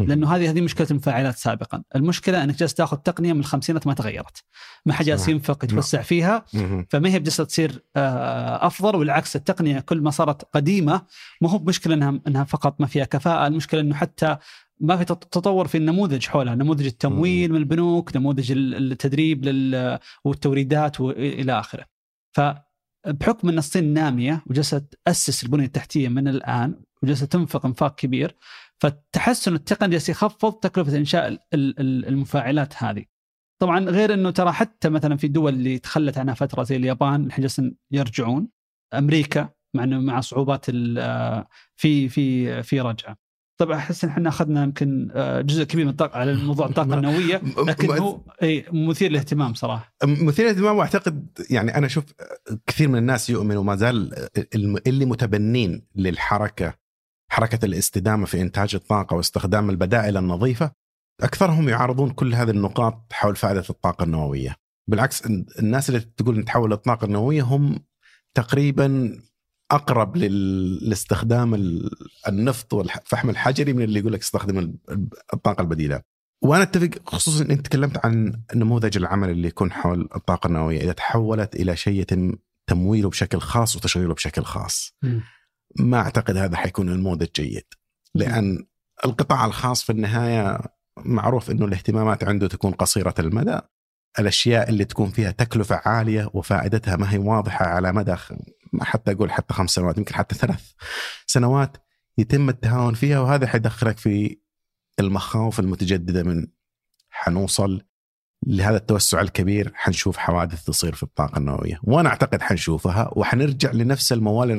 [SPEAKER 2] لأنه هذه هذه مشكلة المفاعلات سابقا، المشكلة إنك جالس تأخذ تقنية من الخمسينات ما تغيرت. ما حد جالس ينفق يتوسع فيها فما هي بجالسه تصير آه، أفضل والعكس التقنية كل ما صارت قديمة ما هو بمشكله انها إنها فقط ما فيها كفاءة، المشكلة إنه حتى ما في تطور في النموذج حولها، نموذج التمويل من البنوك، نموذج التدريب والتوريدات والى آخره. فبحكم إن الصين نامية وجالسة تأسس البنية التحتية من الآن وجالسة تنفق انفاق كبير فالتحسن التقني جالس يخفض تكلفة إنشاء المفاعلات هذه. طبعا غير إنه ترى حتى مثلا في دول اللي تخلت عنها فترة زي اليابان الحين جالسين يرجعون أمريكا مع إنه مع صعوبات في في في رجعة. طبعا أحس إن إحنا أخذنا يمكن آه، جزء كبير من الطاقة على موضوع الطاقة النووية لكن هو اي مثير للاهتمام صراحة
[SPEAKER 1] مثير للاهتمام وأعتقد يعني أنا أشوف كثير من الناس يؤمن وما زال اللي متبنين للحركة حركة الاستدامة في إنتاج الطاقة واستخدام البدائل النظيفة أكثرهم يعارضون كل هذه النقاط حول فائدة الطاقة النووية بالعكس الناس اللي تقول نتحول للطاقه النووية هم تقريبا أقرب لاستخدام النفط والفحم الحجري من اللي يقول لك استخدم الطاقة البديلة. وأنا أتفق خصوصا انت تكلمت عن نموذج العمل اللي يكون حول الطاقة النووية إذا تحولت إلى شيء يتم تمويله بشكل خاص وتشغيله بشكل خاص. ما أعتقد هذا حيكون نموذج جيد لأن القطاع الخاص في النهاية معروف إنه الاهتمامات عنده تكون قصيرة المدى. الأشياء اللي تكون فيها تكلفة عالية وفائدتها ما هي واضحة على مدى ما حتى أقول حتى خمس سنوات يمكن حتى ثلاث سنوات يتم التهاون فيها وهذا حيدخلك في المخاوف المتجددة من حنوصل لهذا التوسع الكبير حنشوف حوادث تصير في الطاقة النووية. وأنا أعتقد حنشوفها وحنرجع لنفس الموال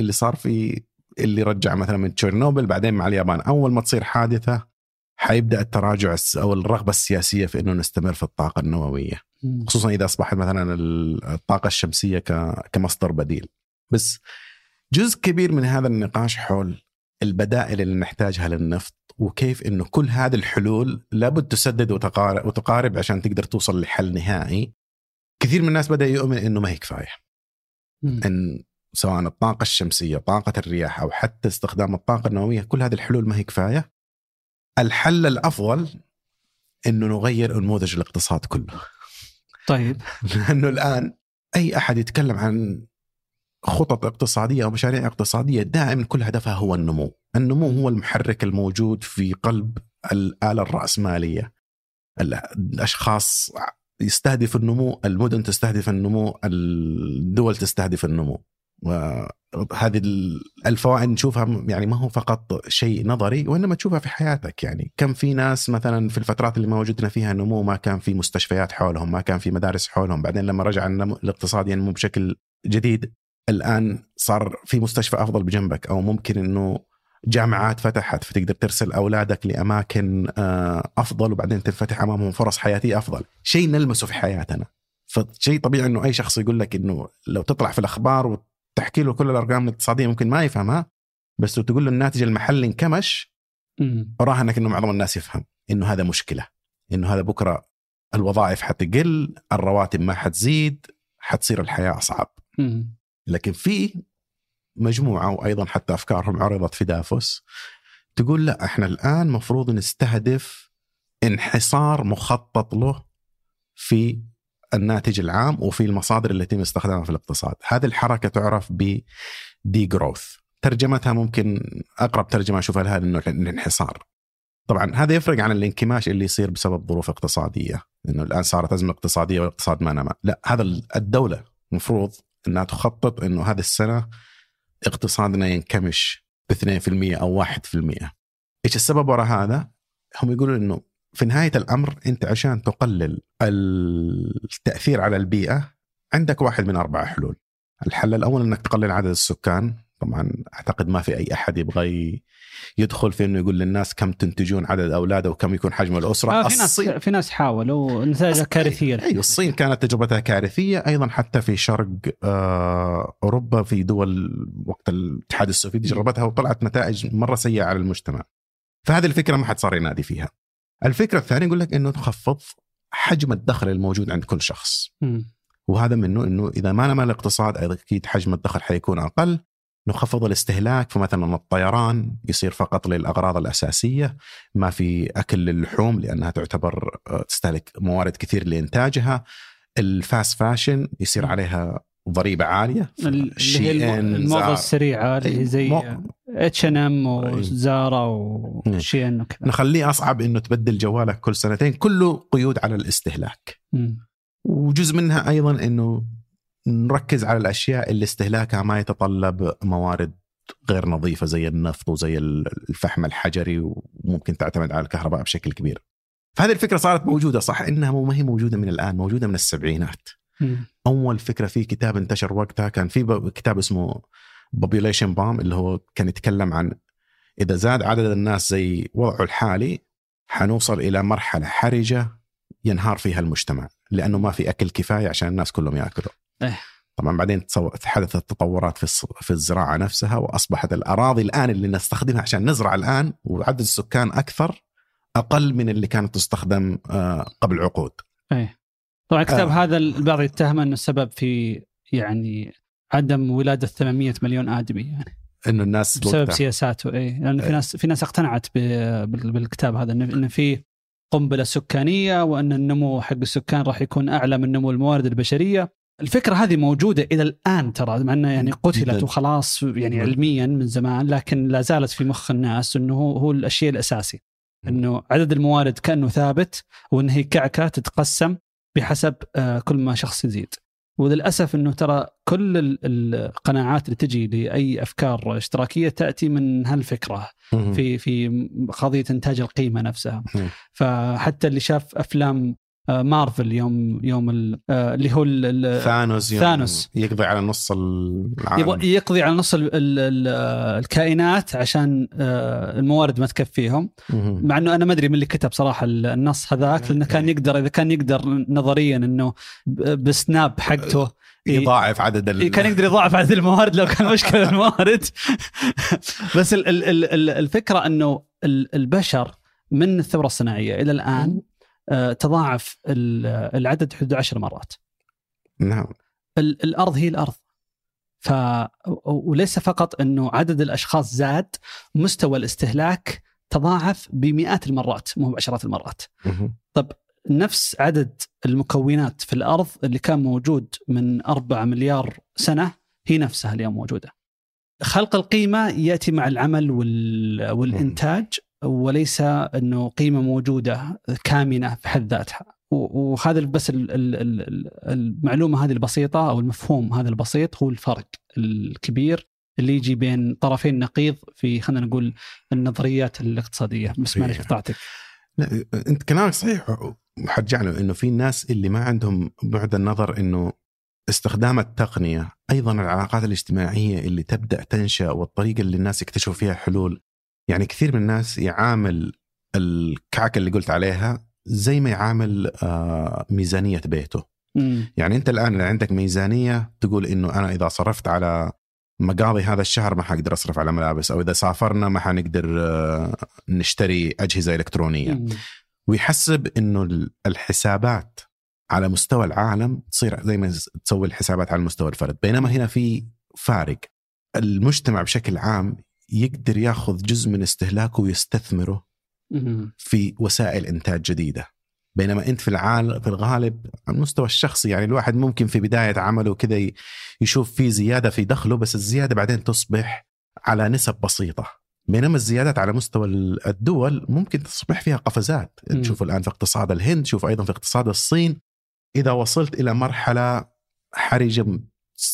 [SPEAKER 1] اللي صار في اللي رجع مثلا من تشيرنوبل بعدين مع اليابان. أول ما تصير حادثة حيبدأ التراجع أو الرغبة السياسية في إنه نستمر في الطاقة
[SPEAKER 2] النووية.
[SPEAKER 1] خصوصا إذا أصبحت مثلا ال- الطاقة الشمسية كمصدر بديل. بس جزء كبير من هذا النقاش حول البدائل اللي نحتاجها للنفط وكيف إنه كل هذه الحلول لابد تسدد وتقارب, وتقارب عشان تقدر توصل لحل نهائي. كثير من الناس بدأ يؤمن إنه ما هي
[SPEAKER 2] كفاية.
[SPEAKER 1] إن سواء الطاقة الشمسية طاقة الرياح أو حتى استخدام الطاقة النووية كل هذه الحلول ما هي كفاية. الحل الأفضل إنه نغير نموذج الاقتصاد كله.
[SPEAKER 2] طيب.
[SPEAKER 1] لأنه الآن أي أحد يتكلم عن خطط اقتصادية أو مشاريع اقتصادية دائما كل هدفها هو النمو، النمو هو المحرك الموجود في قلب الاله الرأسمالية. ال- الأشخاص يستهدف النمو، المدن تستهدف النمو، الدول تستهدف النمو. وهذه ال- الفوائد نشوفها يعني ما هو فقط شيء نظري وإنما تشوفها في حياتك يعني كم في ناس مثلا في الفترات اللي ما وجدنا فيها نمو ما كان في مستشفيات حولهم ما كان في مدارس حولهم بعدين لما رجع النمو الاقتصاد ينمو بشكل جديد الآن صار في مستشفى أفضل بجنبك أو ممكن إنه جامعات فتحت فتقدر ترسل أولادك لأماكن آه، أفضل وبعدين تنفتح أمامهم فرص حياتية أفضل شيء نلمسه في حياتنا فشيء طبيعي إنه أي شخص يقول لك إنه لو تطلع في الأخبار وتحكي له كل الأرقام الاقتصادية ممكن ما يفهمها بس لو تقول له الناتج المحلي انكمش. اراهنك إنه معظم الناس يفهم إنه هذا مشكلة إنه هذا بكرة الوظائف حتقل الرواتب ما حتزيد حتصير الحياة أصعب
[SPEAKER 2] مم.
[SPEAKER 1] لكن في مجموعة وأيضا حتى أفكارهم عرضت في دافوس تقول لا إحنا الآن مفروض نستهدف انحصار مخطط له في الناتج العام وفي المصادر اللي يتم استخدامها في الاقتصاد. هذه الحركة تعرف ب دي جروث ترجمتها ممكن أقرب ترجمة أشوفها لها إنه الانحصار. طبعا هذا يفرق عن الانكماش اللي يصير بسبب ظروف اقتصادية إنه الآن صارت أزمة اقتصادية والاقتصاد ما نما. لا هذا الدولة المفروض إنها تخطط إنه هذه السنة اقتصادنا ينكمش ب 2% أو 1% إيش السبب وراء هذا؟ هم يقولوا إنه في نهاية الأمر أنت عشان تقلل التأثير على البيئة عندك واحد من أربع حلول. الحل الأول إنك تقلل عدد السكان، طبعا أعتقد ما في أي أحد يبغى يدخل في إنه يقول للناس كم تنتجون عدد أولاده وكم يكون حجم الأسرة.
[SPEAKER 2] آه في ناس
[SPEAKER 1] الصين-
[SPEAKER 2] في ناس حاولوا نتائجها كارثية.
[SPEAKER 1] أيوه الصين كانت تجربتها كارثية. أيضا حتى في شرق آه أوروبا في دول وقت الاتحاد السوفيتي جربتها وطلعت نتائج مرة سيئة على المجتمع. فهذه الفكرة ما حد صار ينادي فيها. الفكرة الثانية يقول لك إنه تخفض حجم الدخل الموجود عند كل شخص.
[SPEAKER 2] مم.
[SPEAKER 1] وهذا منه إنه إذا ما نما الاقتصاد أكيد حجم الدخل حيكون أقل. نخفض الاستهلاك فمثلا الطيران يصير فقط للأغراض الأساسية ما في أكل للحوم لأنها تعتبر آه، تستهلك موارد كثير لإنتاجها ال fast fashion يصير عليها ضريبة عالية
[SPEAKER 2] اللي هي
[SPEAKER 1] الموضة.
[SPEAKER 2] السريعة اللي زي اتش ان ام
[SPEAKER 1] أي.
[SPEAKER 2] و Zara و Shein وكذا
[SPEAKER 1] نخليه أصعب إنه تبدل جوالك كل سنتين كله قيود على الاستهلاك
[SPEAKER 2] مم.
[SPEAKER 1] وجزء منها أيضا إنه نركز على الأشياء اللي استهلاكها ما يتطلب موارد غير نظيفة زي النفط وزي الفحم الحجري وممكن تعتمد على الكهرباء بشكل كبير. فهذه الفكرة صارت موجودة صح إنها ما هي موجودة من الآن موجودة من السبعينات.
[SPEAKER 2] مم.
[SPEAKER 1] أول فكرة في كتاب انتشر وقتها كان في كتاب اسمه population bomb اللي هو كان يتكلم عن إذا زاد عدد الناس زي وضعه الحالي حنوصل إلى مرحلة حرجة ينهار فيها المجتمع لأنه ما في أكل كفاية عشان الناس كلهم يأكلوا.
[SPEAKER 2] إيه.
[SPEAKER 1] طبعا بعدين حدثت تطورات في في الزراعة نفسها وأصبحت الأراضي الآن اللي نستخدمها عشان نزرع الآن وعدد السكان أكثر أقل من اللي كانت تستخدم آه، قبل عقود.
[SPEAKER 2] إيه طبعا الكتاب
[SPEAKER 1] آه.
[SPEAKER 2] هذا البعض يتهمه إنه السبب في يعني عدم ولادة 800 مليون آدمي يعني
[SPEAKER 1] إنه الناس
[SPEAKER 2] بسبب
[SPEAKER 1] وقتها-
[SPEAKER 2] سياساته إيه لأن في
[SPEAKER 1] إيه.
[SPEAKER 2] ناس في ناس اقتنعت بالكتاب هذا إنه في قنبلة سكانية وإن النمو حق السكان راح يكون أعلى من نمو الموارد البشرية الفكرة هذه موجودة إلى الآن ترى مع انها يعني قتلت. وخلاص يعني. علميا من زمان لكن لا زالت في مخ الناس إنه هو الشيء الأساسي إنه عدد الموارد كأنه ثابت وإن هي كعكة تتقسم بحسب آه، كل ما شخص يزيد وللأسف إنه ترى كل ال- القناعات اللي تجي لأي أفكار اشتراكية تأتي من
[SPEAKER 1] هالفكرة.
[SPEAKER 2] في في قضيه إنتاج القيمة نفسها. فحتى اللي شاف أفلام مارفل يوم يوم ال- آه، اللي هو ال- ال-
[SPEAKER 1] ثانوس
[SPEAKER 2] ثانوس.
[SPEAKER 1] يقضي على نص العالم.
[SPEAKER 2] يقضي على نص ال ال ال الكائنات عشان آه، الموارد ما تكفيهم. مع إنه أنا ما أدري من اللي كتب صراحة النص هذاك لأنه كان يقدر إذا كان يقدر نظريا إنه بسناب حقته
[SPEAKER 1] يضاعف عدد ال...
[SPEAKER 2] إيه، كان يقدر يضاعف عدد الموارد لو كان مشكلة الموارد. بس ال ال ال ال الفكرة إنه ال- البشر من الثورة الصناعية إلى الآن آه، تضاعف ال- العدد حدود عشر مرات.
[SPEAKER 1] نعم.
[SPEAKER 2] ال- الأرض هي الأرض. ف وليس فقط إنه عدد الأشخاص زاد مستوى الاستهلاك تضاعف بمئات المرات مو بعشرات المرات.
[SPEAKER 1] مهم.
[SPEAKER 2] نفس عدد المكونات في الأرض اللي كان موجود من 4 مليار سنة هي نفسها اليوم موجودة. خلق القيمة يأتي مع العمل وال... والإنتاج وليس أنه قيمة موجودة كامنة في حد ذاتها. وهذا بس ال- ال- ال- المعلومة هذه البسيطة أو المفهوم هذا البسيط هو الفرق الكبير اللي يجي بين طرفين نقيض في خلينا نقول النظريات الاقتصادية بس معلش
[SPEAKER 1] صحيح.
[SPEAKER 2] قطعتك.
[SPEAKER 1] لا أنت كلامك صحيح حرجع له إنه في ناس اللي ما عندهم بعد النظر إنه استخدام التقنية أيضا العلاقات الاجتماعية اللي تبدأ تنشأ والطريقة اللي الناس يكتشفوا فيها حلول يعني كثير من الناس يعامل الكعكه اللي قلت عليها زي ما يعامل آه، ميزانية بيته
[SPEAKER 2] مم.
[SPEAKER 1] يعني أنت الآن اللي عندك ميزانية تقول إنه أنا إذا صرفت على مقاضي هذا الشهر ما حقدر أصرف على ملابس أو إذا سافرنا ما حنقدر آه، نشتري أجهزة إلكترونية
[SPEAKER 2] مم.
[SPEAKER 1] ويحسب إنه ال- الحسابات على مستوى العالم تصير زي ما تسوي الحسابات على مستوى الفرد بينما هنا في فارق المجتمع بشكل عام يقدر ياخذ جزء من استهلاكه ويستثمره. في وسائل إنتاج جديدة بينما أنت في العالم في الغالب على المستوى الشخصي يعني الواحد ممكن في بداية عمله كذا يشوف في زيادة في دخله بس الزيادة بعدين تصبح على نسب بسيطة بينما الزيادات على مستوى ال- الدول ممكن تصبح فيها قفزات. تشوف الآن في اقتصاد الهند شوف أيضا في اقتصاد الصين إذا وصلت إلى مرحلة حرجة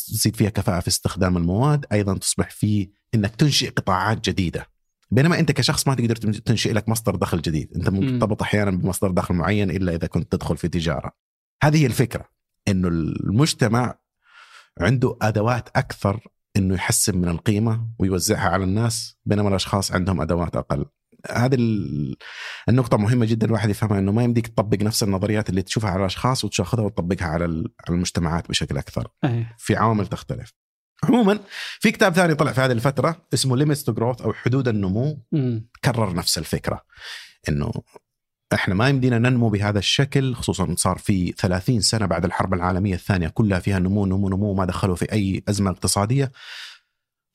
[SPEAKER 1] تزيد فيها كفاءة في استخدام المواد أيضا تصبح في إنك تنشئ قطاعات جديدة بينما أنت كشخص ما تقدر تنشئ لك مصدر دخل جديد
[SPEAKER 2] أنت.
[SPEAKER 1] مرتبط أحيانا بمصدر دخل معين إلا إذا كنت تدخل في تجارة هذه هي الفكرة إنه المجتمع عنده أدوات أكثر إنه يحسن من القيمة ويوزعها على الناس بينما الأشخاص عندهم أدوات أقل هذه ال- النقطة مهمة جدا الواحد يفهمها إنه ما يمديك تطبق نفس النظريات اللي تشوفها على الأشخاص وتاخذها وتطبقها على المجتمعات بشكل أكثر.
[SPEAKER 2] أيه.
[SPEAKER 1] في عوامل تختلف. عموما في كتاب ثاني طلع في هذه الفترة اسمه Limits to Growth أو حدود النمو. كرر نفس الفكرة إنه إحنا ما يمدينا ننمو بهذا الشكل خصوصا صار في 30 سنة بعد الحرب العالمية الثانية كلها فيها نمو نمو نمو ما دخلوا في أي أزمة اقتصادية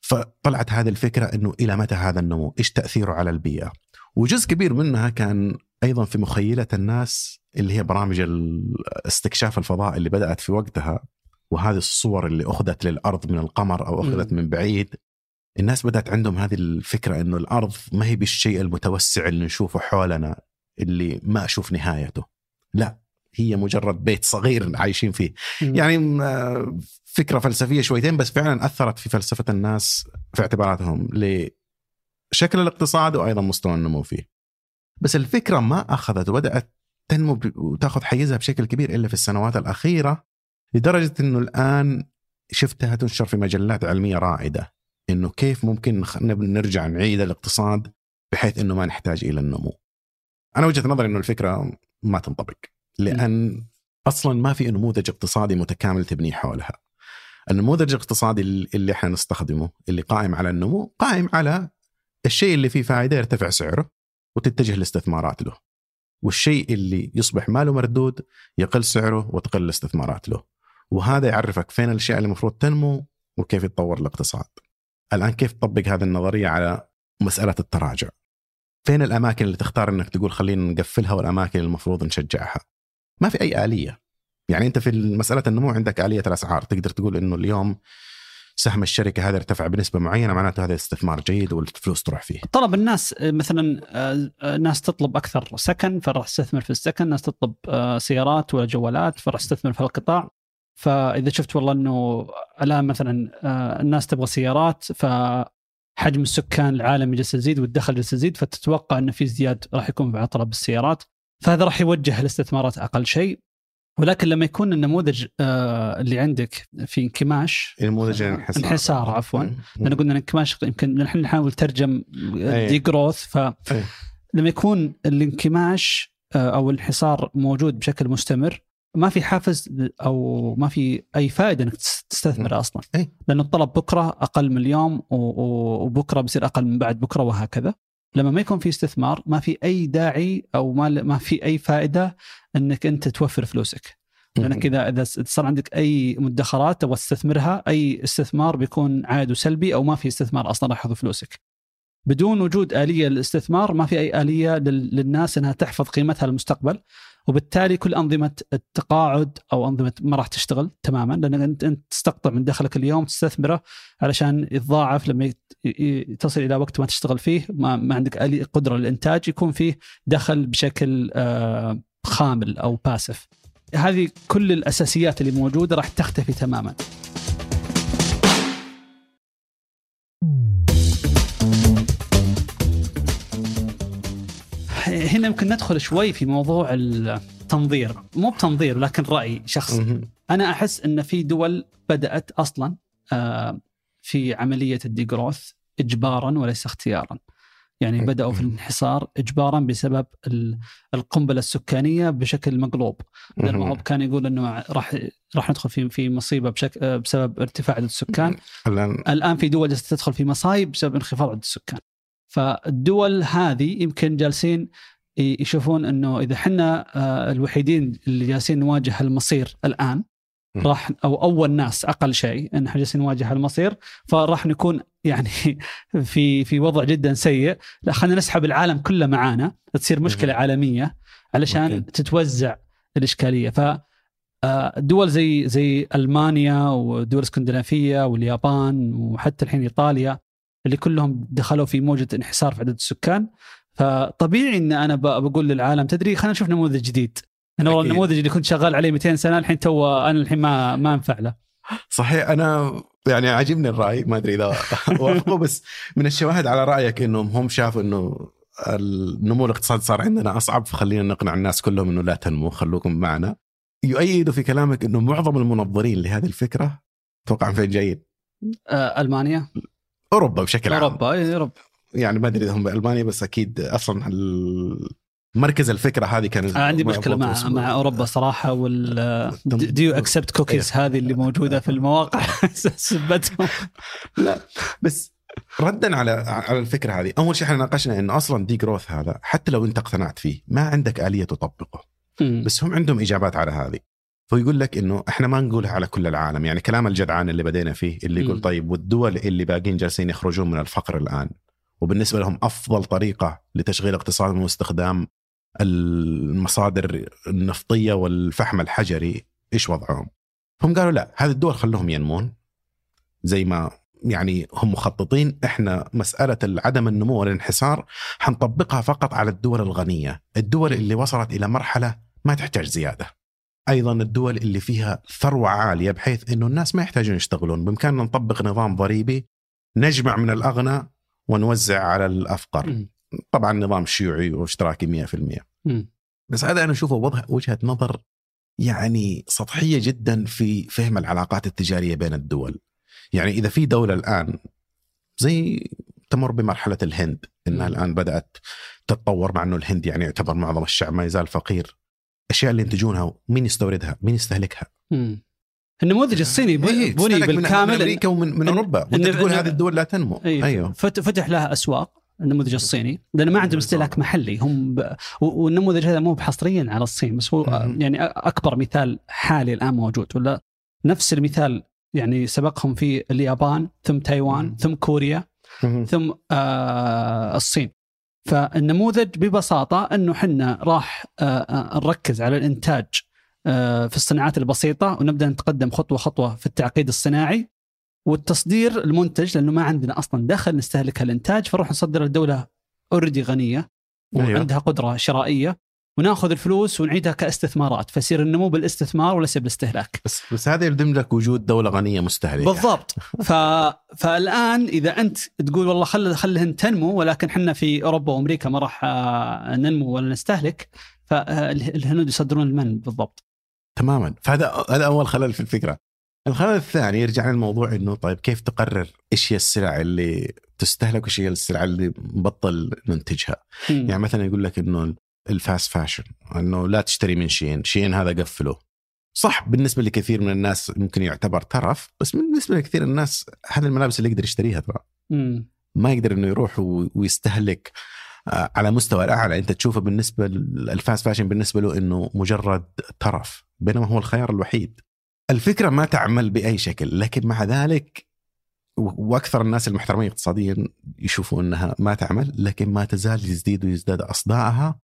[SPEAKER 1] فطلعت هذه الفكرة إنه إلى متى هذا النمو؟ إيش تأثيره على البيئة؟ وجزء كبير منها كان أيضا في مخيلة الناس اللي هي برامج استكشاف الفضاء اللي بدأت في وقتها وهذه الصور اللي أخذت للأرض من القمر أو أخذت من بعيد الناس بدأت عندهم هذه الفكرة إنه الأرض ما هي بالشيء المتوسع اللي نشوفه حولنا اللي ما أشوف نهايته. لا هي مجرد بيت صغير عايشين فيه. يعني آه، فكرة فلسفية شويتين بس فعلا أثرت في فلسفة الناس في اعتباراتهم لشكل الاقتصاد وأيضا مستوى النمو فيه. بس الفكرة ما أخذت وبدأت تنمو وتأخذ حيزها بشكل كبير إلا في السنوات الأخيرة لدرجة إنه الآن شفتها تنشر في مجلات علمية رائدة إنه كيف ممكن نرجع نعيد الاقتصاد بحيث إنه ما نحتاج إلى النمو. أنا وجهة نظري إنه الفكرة ما تنطبق لأن أصلا ما في نموذج اقتصادي متكامل تبني حولها. النموذج الاقتصادي اللي إحنا نستخدمه اللي قائم على النمو قائم على الشيء اللي فيه فائدة يرتفع سعره وتتجه الاستثمارات له. والشيء اللي يصبح ماله مردود يقل سعره وتقل الاستثمارات له. وهذا يعرفك فين الأشياء اللي المفروض تنمو وكيف يتطور الاقتصاد. الآن كيف تطبق هذه النظرية على مسألة التراجع؟ فين الأماكن اللي تختار إنك تقول خلينا نقفلها والأماكن المفروض نشجعها؟ ما في أي آلية. يعني أنت في مسألة النمو عندك آلية الأسعار، تقدر تقول إنه اليوم سهم الشركة هذا ارتفع بنسبة معينة معناته هذا استثمار جيد والفلوس تروح فيه.
[SPEAKER 2] طلب الناس آه، مثلا آه، آه، ناس تطلب أكثر سكن فراح تستثمر في السكن، ناس تطلب سيارات ولا جوالات فراح تستثمر في القطاع. فإذا شفت والله إنه الآن مثلا آه، الناس تبغى سيارات فحجم السكان العالمي جالس يزيد والدخل جالس يزيد فتتوقع إنه في ازدياد راح يكون على طلب السيارات فهذا راح يوجه الاستثمارات أقل شيء ولكن لما يكون النموذج آه، اللي عندك في انكماش
[SPEAKER 1] نموذج الانحسار
[SPEAKER 2] انحسار عفوا. لأن قلنا الانكماش يمكن نحن نحاول نترجم. دي جروث ف. لما يكون الانكماش آه، أو الانحسار موجود بشكل مستمر ما في حافز أو ما في أي فائدة إنك تس- تستثمر
[SPEAKER 1] أصلا.
[SPEAKER 2] لأنه الطلب بكرة أقل من اليوم وبكرة بيصير أقل من بعد بكرة وهكذا. لما ما يكون في استثمار ما في أي داعي أو ما ما في أي فائدة إنك أنت توفر فلوسك. لأنك إذا إذا صار عندك أي مدخرات تبغى تستثمرها أي استثمار بيكون عائد سلبي أو ما في استثمار أصلا راح ياخذ فلوسك. بدون وجود آلية للاستثمار ما في أي آلية لل- للناس إنها تحفظ قيمتها للمستقبل. وبالتالي كل أنظمة التقاعد أو أنظمة ما راح تشتغل تماما لانك انت أنت تستقطع من دخلك اليوم تستثمره علشان يتضاعف لما تصل إلى وقت ما تشتغل فيه ما, ما عندك قدرة للإنتاج يكون فيه دخل بشكل آه، خامل أو باسف. هذه كل الأساسيات اللي موجودة راح تختفي تماما. هنا يمكن ندخل شوي في موضوع التنظير، مو بتنظير ولكن رأي شخصي. أنا أحس إن في دول بدأت أصلا آه، في عملية الديجروث اجبارا وليس اختيارا. يعني بدأوا في الانحسار اجبارا بسبب ال- القنبلة السكانية بشكل مقلوب. لأن كان يقول إنه راح راح ندخل في في مصيبة بشكل آه، بسبب ارتفاع عدد السكان،
[SPEAKER 1] الآن
[SPEAKER 2] الآن في دول جالسة تدخل في مصايب بسبب انخفاض عدد السكان. فالدول هذه يمكن جالسين يشوفون إنه إذا إحنا آه، الوحيدين اللي جالسين نواجه المصير
[SPEAKER 1] الآن.
[SPEAKER 2] راح أو أول ناس أقل شيء إن إحنا جالسين نواجه المصير فراح نكون يعني في في وضع جدا سيء لا خلينا نسحب العالم كله معانا تصير
[SPEAKER 1] مشكلة.
[SPEAKER 2] عالمية علشان. تتوزع الإشكالية ف آه، دول زي زي ألمانيا والدول الاسكندنافيه واليابان وحتى الحين إيطاليا اللي كلهم دخلوا في موجة انحسار في عدد السكان. فطبيعي إن أنا بقول للعالم تدري خلينا نشوف نموذج جديد. أنا والله. النموذج اللي كنت شغال عليه 200 سنة الحين تو أنا الحين ما ما أنفع له.
[SPEAKER 1] صحيح أنا يعني عاجبني الرأي ما أدري إذا وافقه بس من الشواهد على رأيك إنهم هم شافوا إنه النمو الاقتصادي صار عندنا أصعب فخلينا نقنع الناس كلهم إنه لا تنمو خلوكم معنا. يؤيد في كلامك إنه معظم المنظرين لهذه الفكرة أتوقع من فين جايين؟
[SPEAKER 2] ألمانيا.
[SPEAKER 1] أوروبا بشكل عام.
[SPEAKER 2] أوروبا إيه، أوروبا.
[SPEAKER 1] يعني ما أدري إذا هم بألمانيا بس أكيد أصلا مركز الفكرة هذه كان
[SPEAKER 2] عندي مشكلة مع
[SPEAKER 1] اسمه-
[SPEAKER 2] مع أوروبا صراحة وال
[SPEAKER 1] دم-
[SPEAKER 2] do you accept cookies هذه اللي موجودة في المواقع؟ سبتهم.
[SPEAKER 1] لا بس ردا على على الفكرة هذه أول شيء إحنا ناقشنا إنه أصلا degrowth هذا حتى لو أنت اقتنعت فيه ما عندك آلية تطبقه. بس هم عندهم إجابات على هذه. فيقول لك إنه إحنا ما نقولها على كل العالم يعني كلام الجدعان اللي بدينا فيه اللي يقول. طيب والدول اللي باقين جالسين يخرجون من الفقر الآن وبالنسبة لهم أفضل طريقة لتشغيل اقتصادهم هو استخدام المصادر النفطية والفحم الحجري إيش وضعهم؟ هم قالوا لا هذه الدول خلوهم ينمون زي ما يعني هم مخططين إحنا مسألة عدم النمو والانحسار حنطبقها فقط على الدول الغنية، الدول اللي وصلت إلى مرحلة ما تحتاج زيادة. أيضا الدول اللي فيها ثروة عالية بحيث إنه الناس ما يحتاجون يشتغلون، بإمكاننا نطبق نظام ضريبي نجمع من الأغنى ونوزع على
[SPEAKER 2] الأفقر.
[SPEAKER 1] طبعا نظام شيوعي واشتراكي 100%.
[SPEAKER 2] مم.
[SPEAKER 1] بس هذا أنا أشوفه وضع وجهة نظر يعني سطحية جدا في فهم العلاقات التجارية بين الدول. يعني إذا في دولة الآن زي تمر بمرحلة الهند
[SPEAKER 2] إنها.
[SPEAKER 1] الآن بدأت تتطور مع إنه الهند يعني يعتبر معظم الشعب ما يزال فقير. الأشياء اللي ينتجونها مين يستوردها؟ مين يستهلكها؟
[SPEAKER 2] مم. النموذج الصيني ب-
[SPEAKER 1] إيه،
[SPEAKER 2] بني
[SPEAKER 1] تستهلك من-
[SPEAKER 2] بالكامل
[SPEAKER 1] أمريكا ومن من أوروبا
[SPEAKER 2] وأنت
[SPEAKER 1] تقول هذه الدول لا تنمو
[SPEAKER 2] أيوه.
[SPEAKER 1] أيوه
[SPEAKER 2] فت- فتح لها أسواق النموذج الصيني لأن ما عندهم استهلاك محلي هم ب... والنموذج هذا مو حصريا على الصين بس هو
[SPEAKER 1] مهم.
[SPEAKER 2] يعني أكبر مثال حالي الآن موجود ولا نفس المثال يعني سبقهم في اليابان ثم تايوان
[SPEAKER 1] مم.
[SPEAKER 2] ثم كوريا
[SPEAKER 1] مهم.
[SPEAKER 2] ثم آه الصين فالنموذج ببساطة أنه حنا راح آه آه نركز على الإنتاج آه في الصناعات البسيطة ونبدأ نتقدم خطوة خطوة في التعقيد الصناعي والتصدير المنتج لأنه ما عندنا أصلا دخل نستهلك الإنتاج فنروح نصدر الدولة أوريدي غنية
[SPEAKER 1] أيوة.
[SPEAKER 2] وعندها قدرة شرائية وناخذ الفلوس ونعيدها كاستثمارات فيصير النمو بالاستثمار وليس بالاستهلاك.
[SPEAKER 1] بس بس هذا يلزم لك وجود دولة غنية مستهلكة.
[SPEAKER 2] بالضبط. ف... فالآن إذا أنت تقول والله خل خلهن تنمو ولكن إحنا في أوروبا وأمريكا ما راح آه، ننمو ولا نستهلك فالهنود يصدرون المن بالضبط.
[SPEAKER 1] تماما. فهذا هذا أول خلل في الفكرة. الخلل الثاني يرجع للموضوع إنه طيب كيف تقرر إيش هي السلع اللي تستهلك وإيش هي السلع اللي نبطل ننتجها. يعني مثلا يقول لك إنه ال fast fashion إنه لا تشتري من شين شين هذا قفله. صح بالنسبة لكثير من الناس ممكن يعتبر ترف بس بالنسبة لكثير الناس هذه الملابس اللي يقدر يشتريها ترى. ما يقدر إنه يروح ويستهلك آه، على مستوى الأعلى. أنت تشوفه بالنسبة لل fast fashion بالنسبة له إنه مجرد ترف بينما هو الخيار الوحيد. الفكرة ما تعمل بأي شكل لكن مع ذلك وأكثر الناس المحترمين اقتصاديا يشوفوا إنها ما تعمل لكن ما تزال يزيد ويزداد أصداءها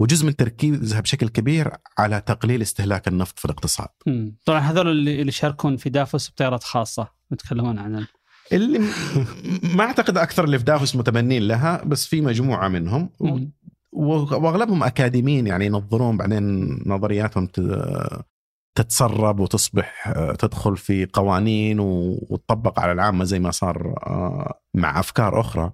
[SPEAKER 1] وجزء من تركيزها بشكل كبير على تقليل استهلاك النفط في الاقتصاد
[SPEAKER 2] مم. طبعا هذول اللي يشاركون في دافوس بطيارات خاصة يتكلمون عن ال...
[SPEAKER 1] اللي ما أعتقد أكثر اللي في دافوس متبنين لها بس في مجموعة منهم
[SPEAKER 2] مم.
[SPEAKER 1] و- وأغلبهم أكاديميين يعني ينظرون بعدين نظرياتهم ت- تتسرب وتصبح آه، تدخل في قوانين وتطبق على العامة زي ما صار آه، مع أفكار أخرى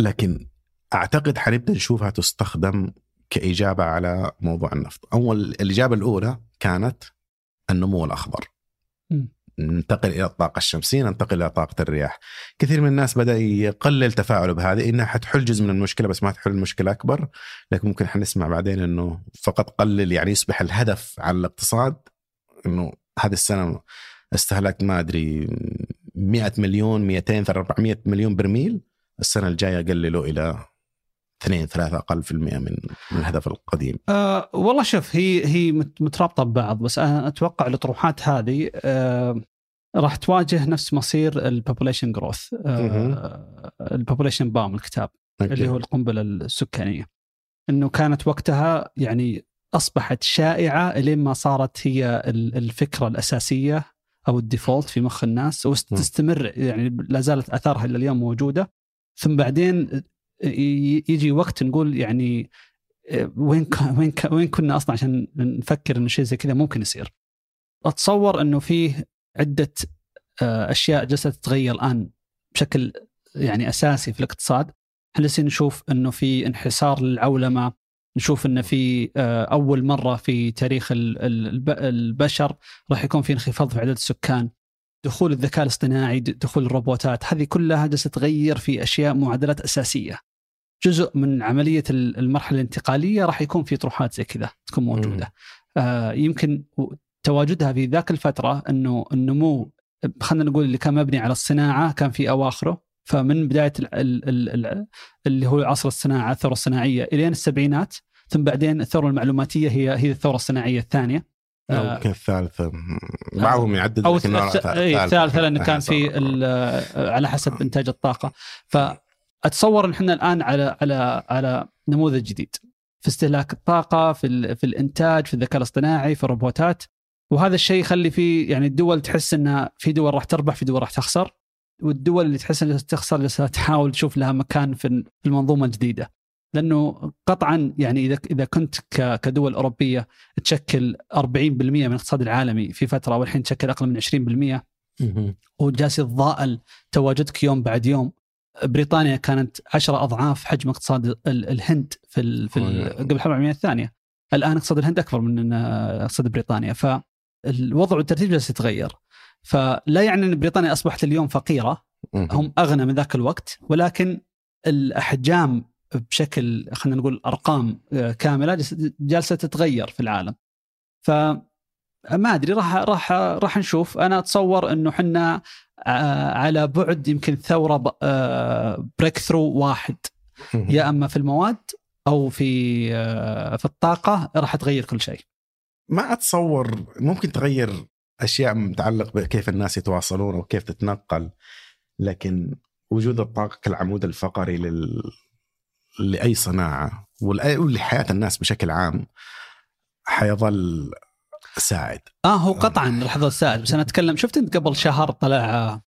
[SPEAKER 1] لكن أعتقد حنبدا نشوفها تستخدم كإجابة على موضوع النفط. أول الإجابة الأولى كانت النمو الأخضر.
[SPEAKER 2] مم.
[SPEAKER 1] ننتقل إلى الطاقه الشمسية، ننتقل إلى طاقة الرياح. كثير من الناس بدأ يقلل تفاعله بهذه إنها حتحل جزء من المشكلة بس ما تحل مشكلة أكبر، لكن ممكن حنسمع بعدين إنه فقط قلل يعني يصبح الهدف على الاقتصاد إنه هذه السنة استهلك ما أدري 100 مليون 200 400 مليون برميل السنة الجاية قللوا إلى 2 3 أقل في المئة من من الهدف القديم.
[SPEAKER 2] أه والله شوف هي هي مت- مترابطة ببعض بس أنا أتوقع الأطروحات هذه أه راح تواجه نفس مصير ال population growth ال population bomb الكتاب اللي هو القنبلة السكانية. إنه كانت وقتها يعني أصبحت شائعة لين ما صارت هي ال- الفكرة الأساسية أو ال default في مخ الناس وتستمر يعني لا زالت آثارها إلى اليوم موجودة. ثم بعدين يجي وقت نقول يعني آه، وين وين وين كنا أصلا عشان نفكر إنه شيء زي كذا ممكن يصير. أتصور إنه فيه عدة آه، أشياء جالسة تتغير الآن بشكل يعني أساسي في الاقتصاد. إحنا نشوف إنه في انحسار للعولمة، نشوف إنه في آه، أول مرة في تاريخ ال- ال- الب- البشر راح يكون في انخفاض في عدد السكان. دخول الذكاء الاصطناعي، دخول الروبوتات، هذه كلها جالسة تغير في أشياء معادلات أساسية. جزء من عملية ال- المرحلة الانتقالية راح يكون في طروحات زي كذا تكون موجودة. آه يمكن تواجدها في ذاك الفترة إنه النمو خلينا نقول اللي كان مبني على الصناعة كان في أواخره. فمن بداية ال ال ال اللي هو عصر الصناعة الثورة الصناعية إلين السبعينات ثم بعدين الثورة المعلوماتية هي هي الثورة الصناعية الثانية.
[SPEAKER 1] أو
[SPEAKER 2] آه،
[SPEAKER 1] يمكن الثالثة. بعضهم يعدد
[SPEAKER 2] أو إيه، الثالثة لأنه كان في على حسب إنتاج الطاقة. فاتصور إن إحنا الآن على على على نموذج جديد في استهلاك الطاقة في ال- في الإنتاج في الذكاء الاصطناعي في الروبوتات. وهذا الشيء يخلي في يعني الدول تحس انها في دول راح تربح في دول راح تخسر. والدول اللي تحس إنها تخسر جالسة تحاول تشوف لها مكان في المنظومة الجديدة. لأنه قطعا يعني اذا إذا كنت كدول أوروبية تشكل 40% من الاقتصاد العالمي في فترة والحين تشكل أقل من 20%
[SPEAKER 1] مهم.
[SPEAKER 2] وجالس يتضاءل تواجدك يوم بعد يوم. بريطانيا كانت عشرة أضعاف حجم اقتصاد ال- الهند في, ال في ال. قبل الحرب العالمية الثانية. الآن اقتصاد الهند أكبر من اقتصاد بريطانيا. فالوضع والترتيب جالس يتغير. فلا يعني أن بريطانيا أصبحت اليوم فقيرة.
[SPEAKER 1] مهم.
[SPEAKER 2] هم أغنى من ذاك الوقت. ولكن الأحجام بشكل خلينا نقول أرقام آه، كاملة جالسة- جالسة تتغير في العالم. ف ما أدري راح راح راح نشوف أنا أتصور إنه إحنا آه، على بعد يمكن ثورة بريك ثرو واحد
[SPEAKER 1] مهم.
[SPEAKER 2] يا أما في المواد أو في آه، في الطاقة راح تغير كل شيء.
[SPEAKER 1] ما أتصور ممكن تغير أشياء متعلق بكيف الناس يتواصلون وكيف تتنقل لكن وجود الطاقة كالعمود الفقري لل... لأي صناعة ولحياة الناس بشكل عام حيظل سائد.
[SPEAKER 2] آه هو قطعا راح يظل سائد بس أنا أتكلم شفت أنت قبل شهر طلع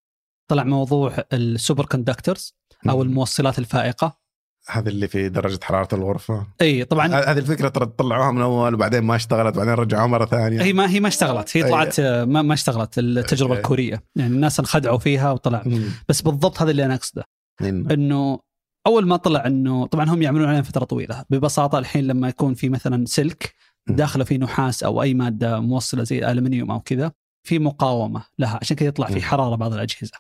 [SPEAKER 2] طلع موضوع ال superconductors أو الموصلات الفائقة؟
[SPEAKER 1] هذا اللي في درجة حرارة الغرفة.
[SPEAKER 2] إي طبعا.
[SPEAKER 1] هذه الفكرة ترى طلعوها من أول وبعدين ما اشتغلت بعدين رجعوها مرة ثانية.
[SPEAKER 2] هي ما هي ما اشتغلت. هي. طلعت آه، ما, ما اشتغلت التجربة
[SPEAKER 1] أي.
[SPEAKER 2] الكورية. يعني الناس انخدعوا فيها وطلع.
[SPEAKER 1] مم.
[SPEAKER 2] بس بالضبط هذا اللي أنا
[SPEAKER 1] أقصده.
[SPEAKER 2] إنه أول ما طلع إنه طبعا هم يعملون عليه فترة طويلة. ببساطة الحين لما يكون في مثلا سلك داخلة فيه نحاس أو أي مادة موصلة زي الالمنيوم أو كذا في مقاومة لها. عشان كذا يطلع في حرارة بعض الأجهزة.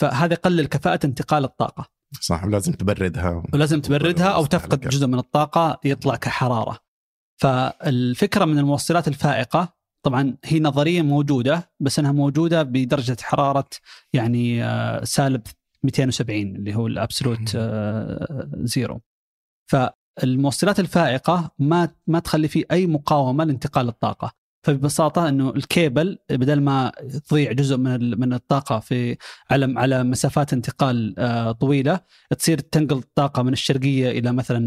[SPEAKER 2] فهذا يقلل كفاءة انتقال الطاقة.
[SPEAKER 1] صح ولازم تبردها.
[SPEAKER 2] ولازم تبردها أو تفقد جزء من الطاقة يطلع كحرارة. فالفكرة من الموصلات الفائقة طبعا هي نظريا موجودة بس إنها موجودة بدرجة حرارة يعني آه، سالب 270 اللي هو ال absolute zero. فالموصلات الفائقة ما ما تخلي فيه أي مقاومة لانتقال الطاقة. فببساطة إنه الكيبل بدل ما تضيع جزء من من الطاقة في على على مسافات انتقال آه، طويلة تصير تنقل الطاقة من الشرقية إلى مثلا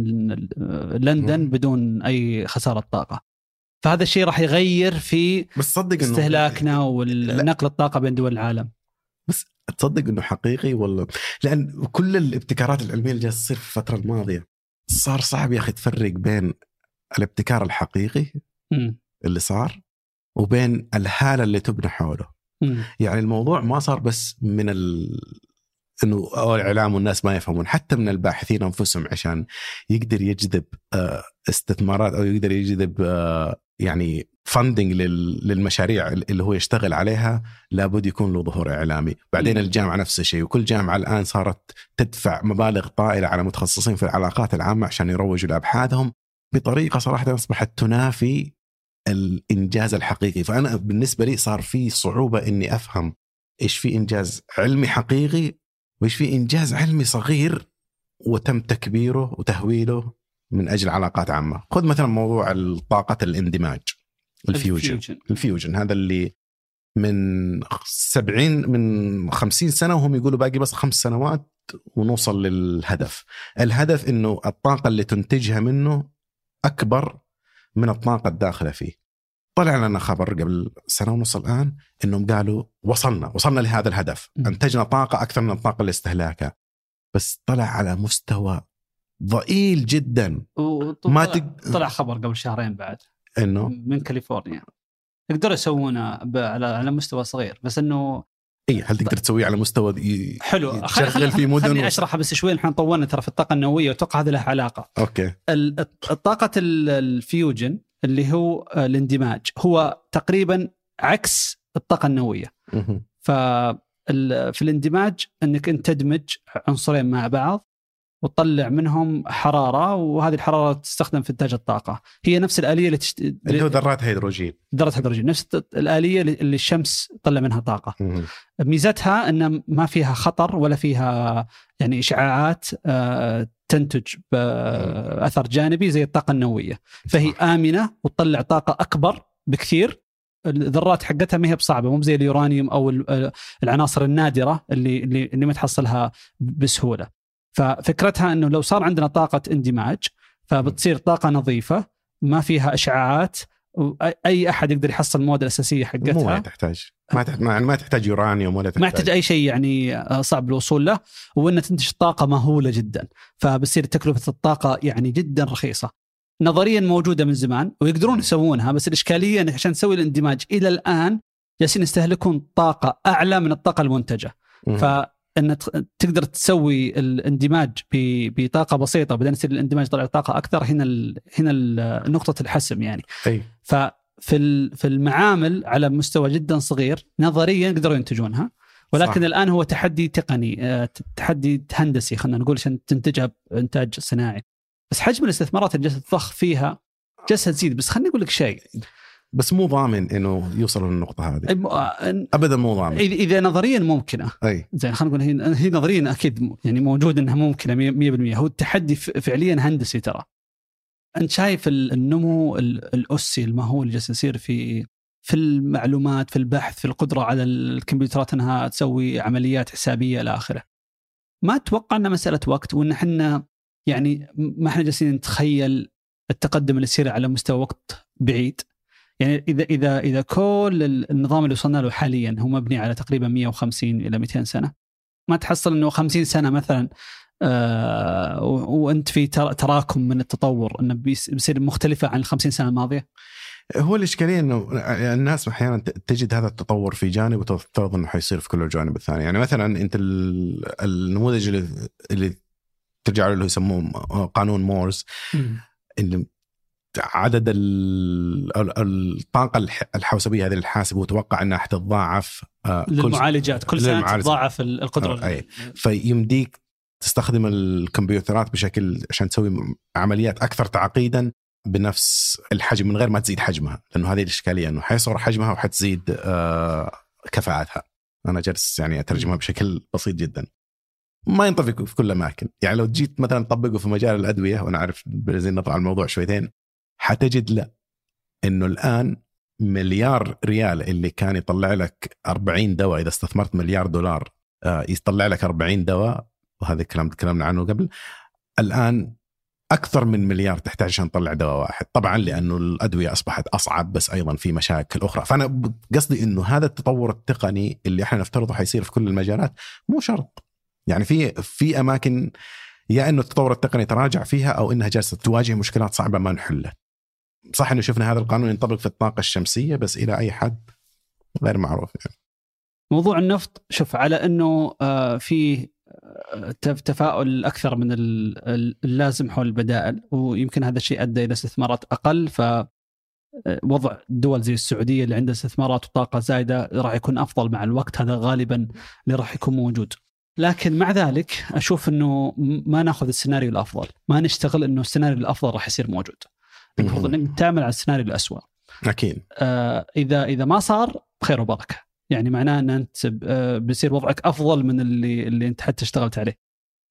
[SPEAKER 2] لندن بدون أي خسارة طاقة. فهذا الشيء راح يغير في
[SPEAKER 1] بس صدق
[SPEAKER 2] إنه استهلاكنا ونقل الطاقة بين دول العالم.
[SPEAKER 1] بس تصدق إنه حقيقي ولا؟ لأن كل الابتكارات العلمية اللي جالسة تصير في الفترة الماضية صار صعب يا أخي تفرق بين الابتكار الحقيقي م. اللي صار وبين الهالة اللي تبنى حوله م. يعني الموضوع ما صار بس من ال... إنه الاعلام والناس ما يفهمون حتى من الباحثين أنفسهم عشان يقدر يجذب آه، استثمارات أو يقدر يجذب آه، يعني فندنج للمشاريع اللي هو يشتغل عليها لابد يكون له ظهور إعلامي، بعدين الجامعة نفس الشيء وكل جامعة الآن صارت تدفع مبالغ طائلة على متخصصين في العلاقات العامة عشان يروجوا لأبحاثهم بطريقة صراحة أصبحت تنافي الإنجاز الحقيقي، فأنا بالنسبة لي صار في صعوبة إني أفهم إيش في إنجاز علمي حقيقي وإيش في إنجاز علمي صغير وتم تكبيره وتهويله من أجل علاقات عامة، خذ مثلا موضوع طاقه الاندماج ال fusion. ال fusion, ال fusion. هذا اللي من 70 من 50 سنة وهم يقولوا باقي بس خمس سنوات ونوصل للهدف. الهدف إنه الطاقة اللي تنتجها منه أكبر من الطاقة الداخلة فيه. طلع لنا خبر قبل سنة ونص الآن إنهم قالوا وصلنا وصلنا لهذا الهدف. أنتجنا طاقة أكثر من الطاقة اللي استهلكناها. بس طلع على مستوى ضئيل جدا.
[SPEAKER 2] ما تق... طلع خبر قبل شهرين بعد.
[SPEAKER 1] إنه؟
[SPEAKER 2] من كاليفورنيا. يقدروا يسوونه على على مستوى صغير. بس إنه
[SPEAKER 1] اي هل تقدر تسويه على مستوى
[SPEAKER 2] حلو. تشغل في مدن خليني اشرحها بس شوي. إحنا طولنا ترى في الطاقة النووية وأتوقع هذا له علاقة.
[SPEAKER 1] okay.
[SPEAKER 2] الطاقه ال fusion اللي هو الاندماج هو تقريبا عكس الطاقة النووية. ف في الاندماج إنك أنت تدمج عنصرين مع بعض وتطلع منهم حرارة وهذه الحرارة تستخدم في إنتاج الطاقة. هي نفس الآلية اللي تشت...
[SPEAKER 1] اللي هو ذرات هيدروجين.
[SPEAKER 2] ذرات هيدروجين. نفس الآلية اللي الشمس تطلع منها طاقة. ميزتها إن ما فيها خطر ولا فيها يعني إشعاعات آه، تنتج باثر جانبي زي الطاقة النووية. فهي آمنة وتطلع طاقة أكبر بكثير. الذرات حقتها ما هي بصعبة مو زي اليورانيوم أو العناصر النادرة اللي اللي, اللي ما تحصلها بسهولة. ففكرتها إنه لو صار عندنا طاقة اندماج فبتصير طاقة نظيفة ما فيها إشعاعات اي أحد يقدر يحصل المواد الأساسية حقتها.
[SPEAKER 1] مو ما تحتاج. ما تحتاج ما تحتاج يورانيوم ولا تحتاج.
[SPEAKER 2] ما تحتاج أي شيء يعني آه، صعب الوصول له وانها تنتج طاقة مهولة جدا. فبتصير تكلفة الطاقة يعني جدا رخيصة. نظريا موجودة من زمان ويقدرون يسوونها بس الإشكالية انك عشان تسوي الاندماج إلى الآن جالسين يستهلكون طاقة أعلى من الطاقة المنتجة. ف أن تقدر تسوي الاندماج بطاقة بسيطة بعدين يصير الاندماج طلع طاقة أكثر هنا ال هنا ال نقطة الحسم يعني
[SPEAKER 1] أي.
[SPEAKER 2] ففي في المعامل على مستوى جدا صغير نظريا يقدروا ينتجونها ولكن صح. الآن هو تحدي تقني آه، تحدي هندسي خلينا نقول عشان تنتجها بإنتاج صناعي بس حجم الاستثمارات اللي جالسة تضخ فيها جالسة تزيد بس خليني أقول لك شيء
[SPEAKER 1] بس مو ضامن إنه يوصلوا للنقطة هذه. آه، ابدا مو ضامن.
[SPEAKER 2] إذا نظريا ممكنة.
[SPEAKER 1] أي.
[SPEAKER 2] زين خلينا نقول هي, هي نظريا أكيد يعني موجود إنها ممكنة 100% هو التحدي فعليا هندسي ترى. أنت شايف النمو الأسي المهول اللي جالس يصير في في المعلومات في البحث في القدرة على الكمبيوترات إنها تسوي عمليات حسابية إلى آخره. ما أتوقع إنها مسألة وقت وإن إحنا يعني ما إحنا جالسين نتخيل التقدم اللي يصير على مستوى وقت بعيد؟ يعني إذا إذا إذا كل النظام اللي وصلنا له حاليا هو مبني على تقريبا 150 إلى 200 سنة. ما تحصل إنه 50 سنة مثلا آه وأنت في تراكم من التطور إنه بيصير مختلفة عن ال 50 سنة الماضية؟
[SPEAKER 1] هو الإشكالية إنه الناس أحيانا تجد هذا التطور في جانب وتفترض إنه حيصير في كل الجوانب الثانية، يعني مثلا أنت النموذج اللي اللي ترجع له يسموه قانون مورس اللي عدد ال- ال- الطاقة الح- الحوسبية هذه الحاسب وتوقع أنها حتتضاعف آه،
[SPEAKER 2] للمعالجات كل سنه
[SPEAKER 1] للمعالجات.
[SPEAKER 2] تضاعف ال- القدرة
[SPEAKER 1] آه، أي. فيمديك تستخدم الكمبيوترات بشكل عشان تسوي عمليات أكثر تعقيدا بنفس الحجم من غير ما تزيد حجمها لأنه هذه الإشكالية إنه حيصغر حجمها وحتزيد آه، كفاءتها أنا جالس يعني أترجمها بشكل بسيط جدا ما ينطبق في كل الأماكن يعني لو جيت مثلا تطبقه في مجال الأدوية وأنا عارف زي نطلع الموضوع شويتين حتجد لا. إنه الآن مليار ريال اللي كان يطلع لك 40 دواء إذا استثمرت مليار دولار آه، يطلع لك 40 دواء وهذا الكلام تكلمنا عنه قبل. الآن أكثر من مليار تحتاج عشان تطلع دواء واحد. طبعا لأنه الأدوية أصبحت أصعب بس أيضا في مشاكل أخرى. فأنا قصدي إنه هذا التطور التقني اللي إحنا نفترضه حيصير في كل المجالات مو شرط. يعني في في أماكن يا إنه التطور التقني تراجع فيها أو إنها جالسة تواجه مشكلات صعبة ما نحلها. صح إنه شفنا هذا القانون ينطبق في الطاقة الشمسية بس إلى أي حد غير معروف يعني.
[SPEAKER 2] موضوع النفط شوف على إنه آه، في آه، تف- تفاؤل أكثر من ال- ال- اللازم حول البدائل ويمكن هذا الشيء أدى إلى استثمارات أقل ف آه، وضع دول زي السعودية اللي عندها استثمارات وطاقة زايدة راح يكون أفضل مع الوقت هذا غالبا اللي راح يكون موجود. لكن مع ذلك أشوف إنه ما نأخذ السيناريو الأفضل، ما نشتغل إنه السيناريو الأفضل راح يصير موجود. المفروض إنك تعمل على السيناريو الاسوء.
[SPEAKER 1] أكيد.
[SPEAKER 2] آه، إذا إذا ما صار خير وبركة. يعني معناه إن أنت آه، بيصير وضعك أفضل من اللي اللي أنت حتى اشتغلت عليه.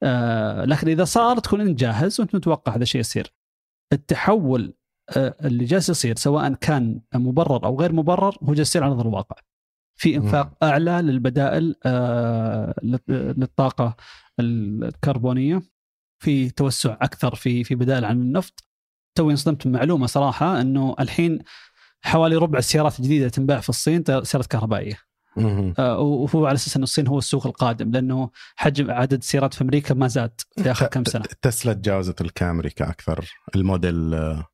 [SPEAKER 2] آه، لكن إذا صار تكون أنت جاهز وأنت متوقع هذا الشيء يصير. التحول آه، اللي جالس يصير سواء كان مبرر أو غير مبرر هو جالس يصير على أرض الواقع. في إنفاق أعلى للبدائل آه، لل- للطاقة الكربونية. في توسع أكثر في في بدائل عن النفط. توي انصدمت بمعلومه صراحة إنه الحين حوالي ربع السيارات الجديدة تنباع في الصين سيارات
[SPEAKER 1] كهربائية.
[SPEAKER 2] آه، وهو على أساس ان الصين هو السوق القادم لأنه حجم عدد السيارات في أمريكا ما زاد في آخر كم سنة
[SPEAKER 1] تسلا تجاوزت الكامري كاكثر الموديل آه،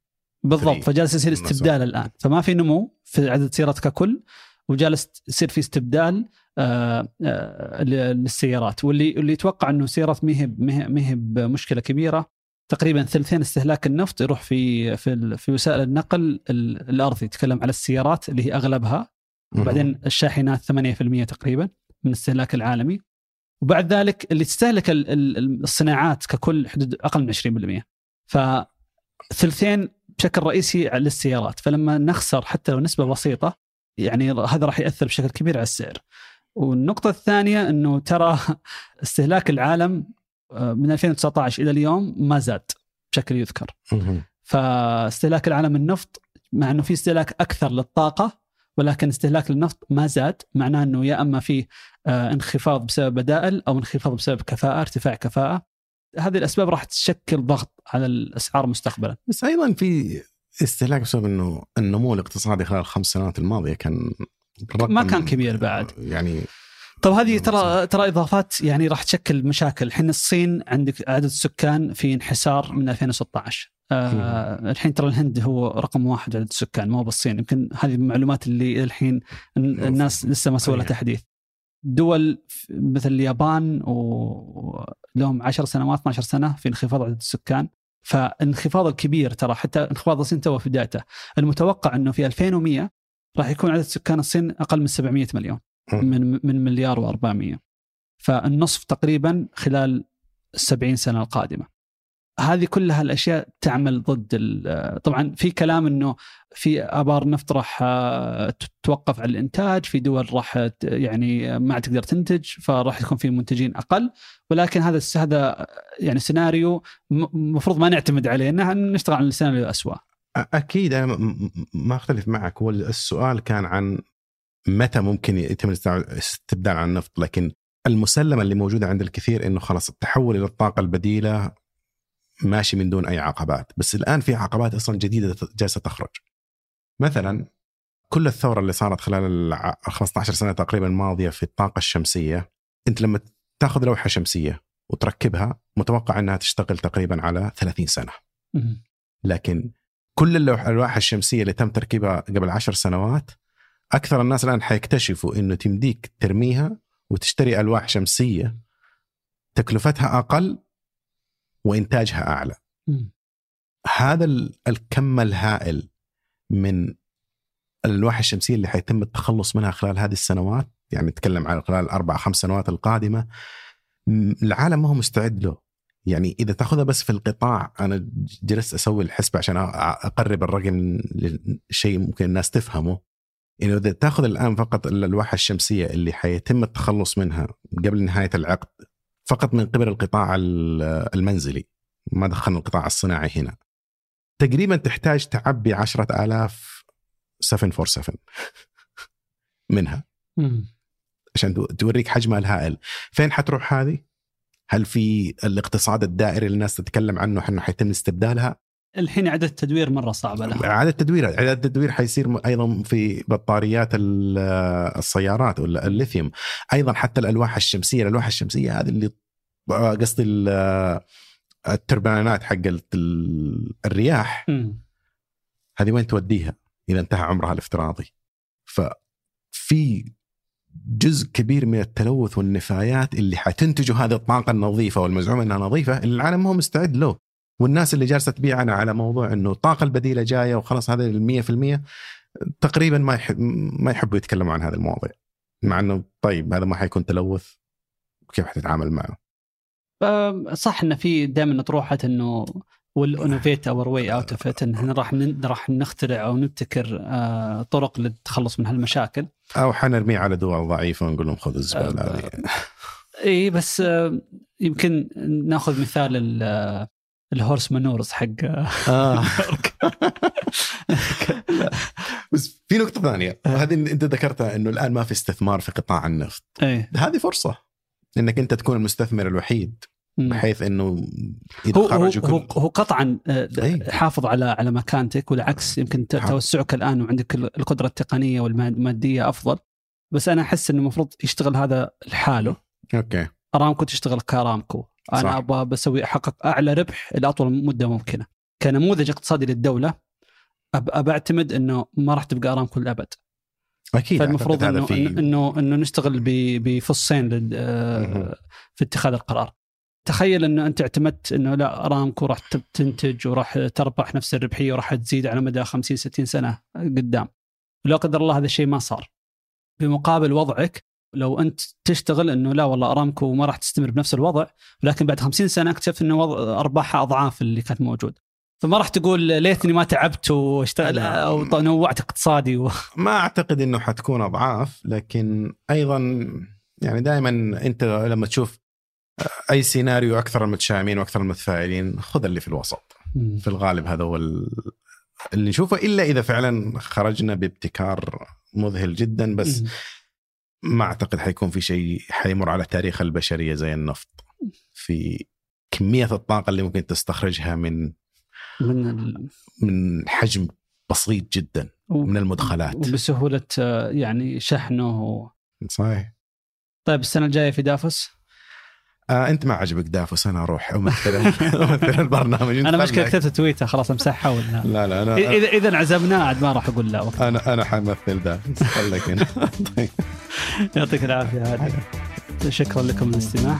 [SPEAKER 2] بالضبط. فجالس يصير. استبدال الآن فما في نمو في عدد السيارات ككل وجالس يصير في استبدال آه، آه، للسيارات واللي اللي يتوقع إنه السيارات ما هي ما هي- بمشكلة كبيرة تقريبا ثلثين استهلاك النفط يروح في في في وسائل النقل ال- الأرضي. يتكلم على السيارات اللي هي
[SPEAKER 1] أغلبها.
[SPEAKER 2] وبعدين الشاحنات 8% تقريبا من الاستهلاك العالمي. وبعد ذلك اللي تستهلك ال- ال- الصناعات ككل حدود أقل من 20% فثلثين بشكل رئيسي على السيارات فلما نخسر حتى لو نسبة بسيطة يعني هذا راح يأثر بشكل كبير على السعر. والنقطة الثانية إنه ترى استهلاك العالم من 2019 إلى اليوم ما زاد بشكل يذكر. فاستهلاك العالم النفط مع إنه في استهلاك أكثر للطاقة ولكن استهلاك النفط ما زاد معناه إنه يا أما في آه، انخفاض بسبب بدائل أو انخفاض بسبب كفاءة ارتفاع كفاءة هذه الأسباب راح تشكل ضغط على الأسعار مستقبلا
[SPEAKER 1] بس أيضا في استهلاك بسبب إنه النمو الاقتصادي خلال الخمس سنوات الماضية كان
[SPEAKER 2] ما كان كبير بعد.
[SPEAKER 1] يعني
[SPEAKER 2] طب هذه ترى ترى إضافات يعني راح تشكل مشاكل. الحين الصين عندك عدد السكان في انحسار من 2016 آه الحين ترى الهند هو رقم واحد عدد السكان ما هو بالصين. يمكن هذه المعلومات اللي الحين الن- الناس لسه ما سووا لها. تحديث. دول مثل اليابان ولهم 10 سنوات 12 سنة في انخفاض عدد السكان. فالانخفاض الكبير ترى حتى انخفاض الصين تو في بدايته. المتوقع إنه في 2100 راح يكون عدد سكان الصين أقل من 700 مليون. من من مليار و400 فالنصف تقريبا خلال السبعين سنة القادمة. هذه كلها الأشياء تعمل ضد ال- طبعا في كلام أنه في آبار نفط راح آه، تتوقف على الإنتاج في دول راح يعني ما تقدر تنتج فراح يكون في منتجين أقل. ولكن هذا هذا يعني سيناريو المفروض ما نعتمد عليه إنه نشتغل على السيناريو الأسوأ
[SPEAKER 1] أكيد أنا ما أختلف معك. هو السؤال كان عن متى ممكن يتم الاستبدال عن النفط لكن المسلمة اللي موجودة عند الكثير إنه خلاص التحول إلى الطاقة البديلة ماشي من دون أي عقبات. بس الآن في عقبات أصلا جديدة جالسة تخرج. مثلا كل الثورة اللي صارت خلال ال 15 سنة تقريبا الماضية في الطاقة الشمسية أنت لما تاخذ لوحة شمسية وتركبها متوقع إنها تشتغل تقريبا على 30 سنة. لكن كل اللوح الالواح الشمسية اللي تم تركيبها قبل عشر سنوات أكثر الناس الآن حيكتشفوا إنه تمديك ترميها وتشتري ألواح شمسية تكلفتها أقل وإنتاجها أعلى.
[SPEAKER 2] مم.
[SPEAKER 1] هذا ال- الكم الهائل من الألواح الشمسية اللي حيتم التخلص منها خلال هذه السنوات يعني نتكلم عن خلال الاربع خمس سنوات القادمة م- العالم ما هو مستعد له. يعني إذا تأخذها بس في القطاع أنا جلست أسوي الحسبة عشان أقرب الرقم لشيء ممكن الناس تفهمه. انه إذا تأخذ الآن فقط الالواح الشمسية اللي حيتم التخلص منها قبل نهاية العقد فقط من قبل القطاع ال- المنزلي ما دخلنا القطاع الصناعي هنا. تقريبا تحتاج تعبي 10000 747 منها. عشان تو- توريك حجمها الهائل. فين حتروح هذه؟ هل في الاقتصاد الدائري اللي الناس تتكلم عنه انه حيتم استبدالها؟
[SPEAKER 2] الحين اعاده التدوير مرة صعبه لها.
[SPEAKER 1] اعاده تدوير اعاده التدوير حيصير أيضا في بطاريات ال- السيارات ولا الليثيوم. أيضا حتى الألواح الشمسية الألواح الشمسية هذه اللي قصدي ال- التربانات حق ال- الرياح. هذه وين توديها؟ إذا انتهى عمرها الافتراضي. ففي جزء كبير من التلوث والنفايات اللي حتنتجه هذه الطاقة النظيفة والمزعوم إنها نظيفة اللي العالم ما هو مستعد له. والناس اللي جالسة تبيعنا على موضوع إنه الطاقه البديلة جاية وخلاص هذا ال 100% تقريبا ما يحب ما يحبوا يتكلموا عن هذه المواضيع مع إنه طيب هذا ما حيكون تلوث كيف حتتعامل معه؟
[SPEAKER 2] صح ان في دائما اطروحه إنه وال innovate our way out of it إن إحنا راح راح نخترع أو نبتكر آه، طرق للتخلص من هالمشاكل
[SPEAKER 1] أو حنرميه على دول ضعيفة ونقول لهم خذوا الزبالة
[SPEAKER 2] آه،
[SPEAKER 1] هذه
[SPEAKER 2] اي بس آه، يمكن ناخذ مثال ال- ال horse manure حق
[SPEAKER 1] آه. بس في نقطة ثانية. هذه أنت ذكرتها إنه الآن ما في استثمار في قطاع النفط،
[SPEAKER 2] إيه.
[SPEAKER 1] هذه فرصة إنك أنت تكون المستثمر الوحيد. بحيث إنه
[SPEAKER 2] هو هو هو,
[SPEAKER 1] كل
[SPEAKER 2] هو قطعا آه،
[SPEAKER 1] أي.
[SPEAKER 2] حافظ على على مكانتك والعكس يمكن. توسعك الآن وعندك ال- القدرة التقنية والماديه أفضل. بس أنا أحس إنه المفروض يشتغل هذا لحاله.
[SPEAKER 1] okay.
[SPEAKER 2] ارامكو تشتغل كارامكو
[SPEAKER 1] أنا.
[SPEAKER 2] أبغى بسوي احقق أعلى ربح لأطول مدة ممكنة. كنموذج اقتصادي للدولة أب أبعتمد إنه ما راح تبقى ارامكو للابد
[SPEAKER 1] أكيد
[SPEAKER 2] فالمفروض
[SPEAKER 1] إنه في
[SPEAKER 2] إنه إنه نشتغل بفصين لل-. في اتخاذ القرار. تخيل إنه أنت اعتمدت إنه لا أرامكو راح تنتج وراح تربح نفس الربحية وراح تزيد على مدى 50 60 سنة قدام. لا قدر الله هذا الشيء ما صار. بمقابل وضعك لو أنت تشتغل إنه لا والله أرامكو ما راح تستمر بنفس الوضع ولكن بعد 50 سنة اكتشفت إنه وضع ارباحها أضعاف اللي كانت موجود. فما راح تقول ليتني ما تعبت واشتغل. أو نوعت اقتصادي و...
[SPEAKER 1] ما أعتقد إنه حتكون أضعاف لكن أيضا يعني دائما أنت لما تشوف أي سيناريو أكثر المتشائمين وأكثر المتفائلين خذ اللي في الوسط. في الغالب هذا هو ال- اللي نشوفه إلا إذا فعلا خرجنا بابتكار مذهل جدا بس ما أعتقد حيكون في شيء حيمر على تاريخ البشرية زي النفط. في كمية الطاقة اللي ممكن تستخرجها من
[SPEAKER 2] من ال...
[SPEAKER 1] من حجم بسيط جدا من المدخلات.
[SPEAKER 2] وبسهولة آه، يعني شحنه و...
[SPEAKER 1] صحيح.
[SPEAKER 2] طيب السنة الجاية في دافوس؟
[SPEAKER 1] آه انت ما عجبك دافوس أنا أروح امثل امثل البرنامج أنا
[SPEAKER 2] مشكله. كتبت تويتر خلاص امسحها ولا؟
[SPEAKER 1] لا لا أنا
[SPEAKER 2] اذا إذا عزمناه عاد ما راح أقول لا وقت
[SPEAKER 1] أنا أنا حمثل دافوس خليك هنا. طيب.
[SPEAKER 2] يعطيك العافية هادي شكرا لكم للاستماع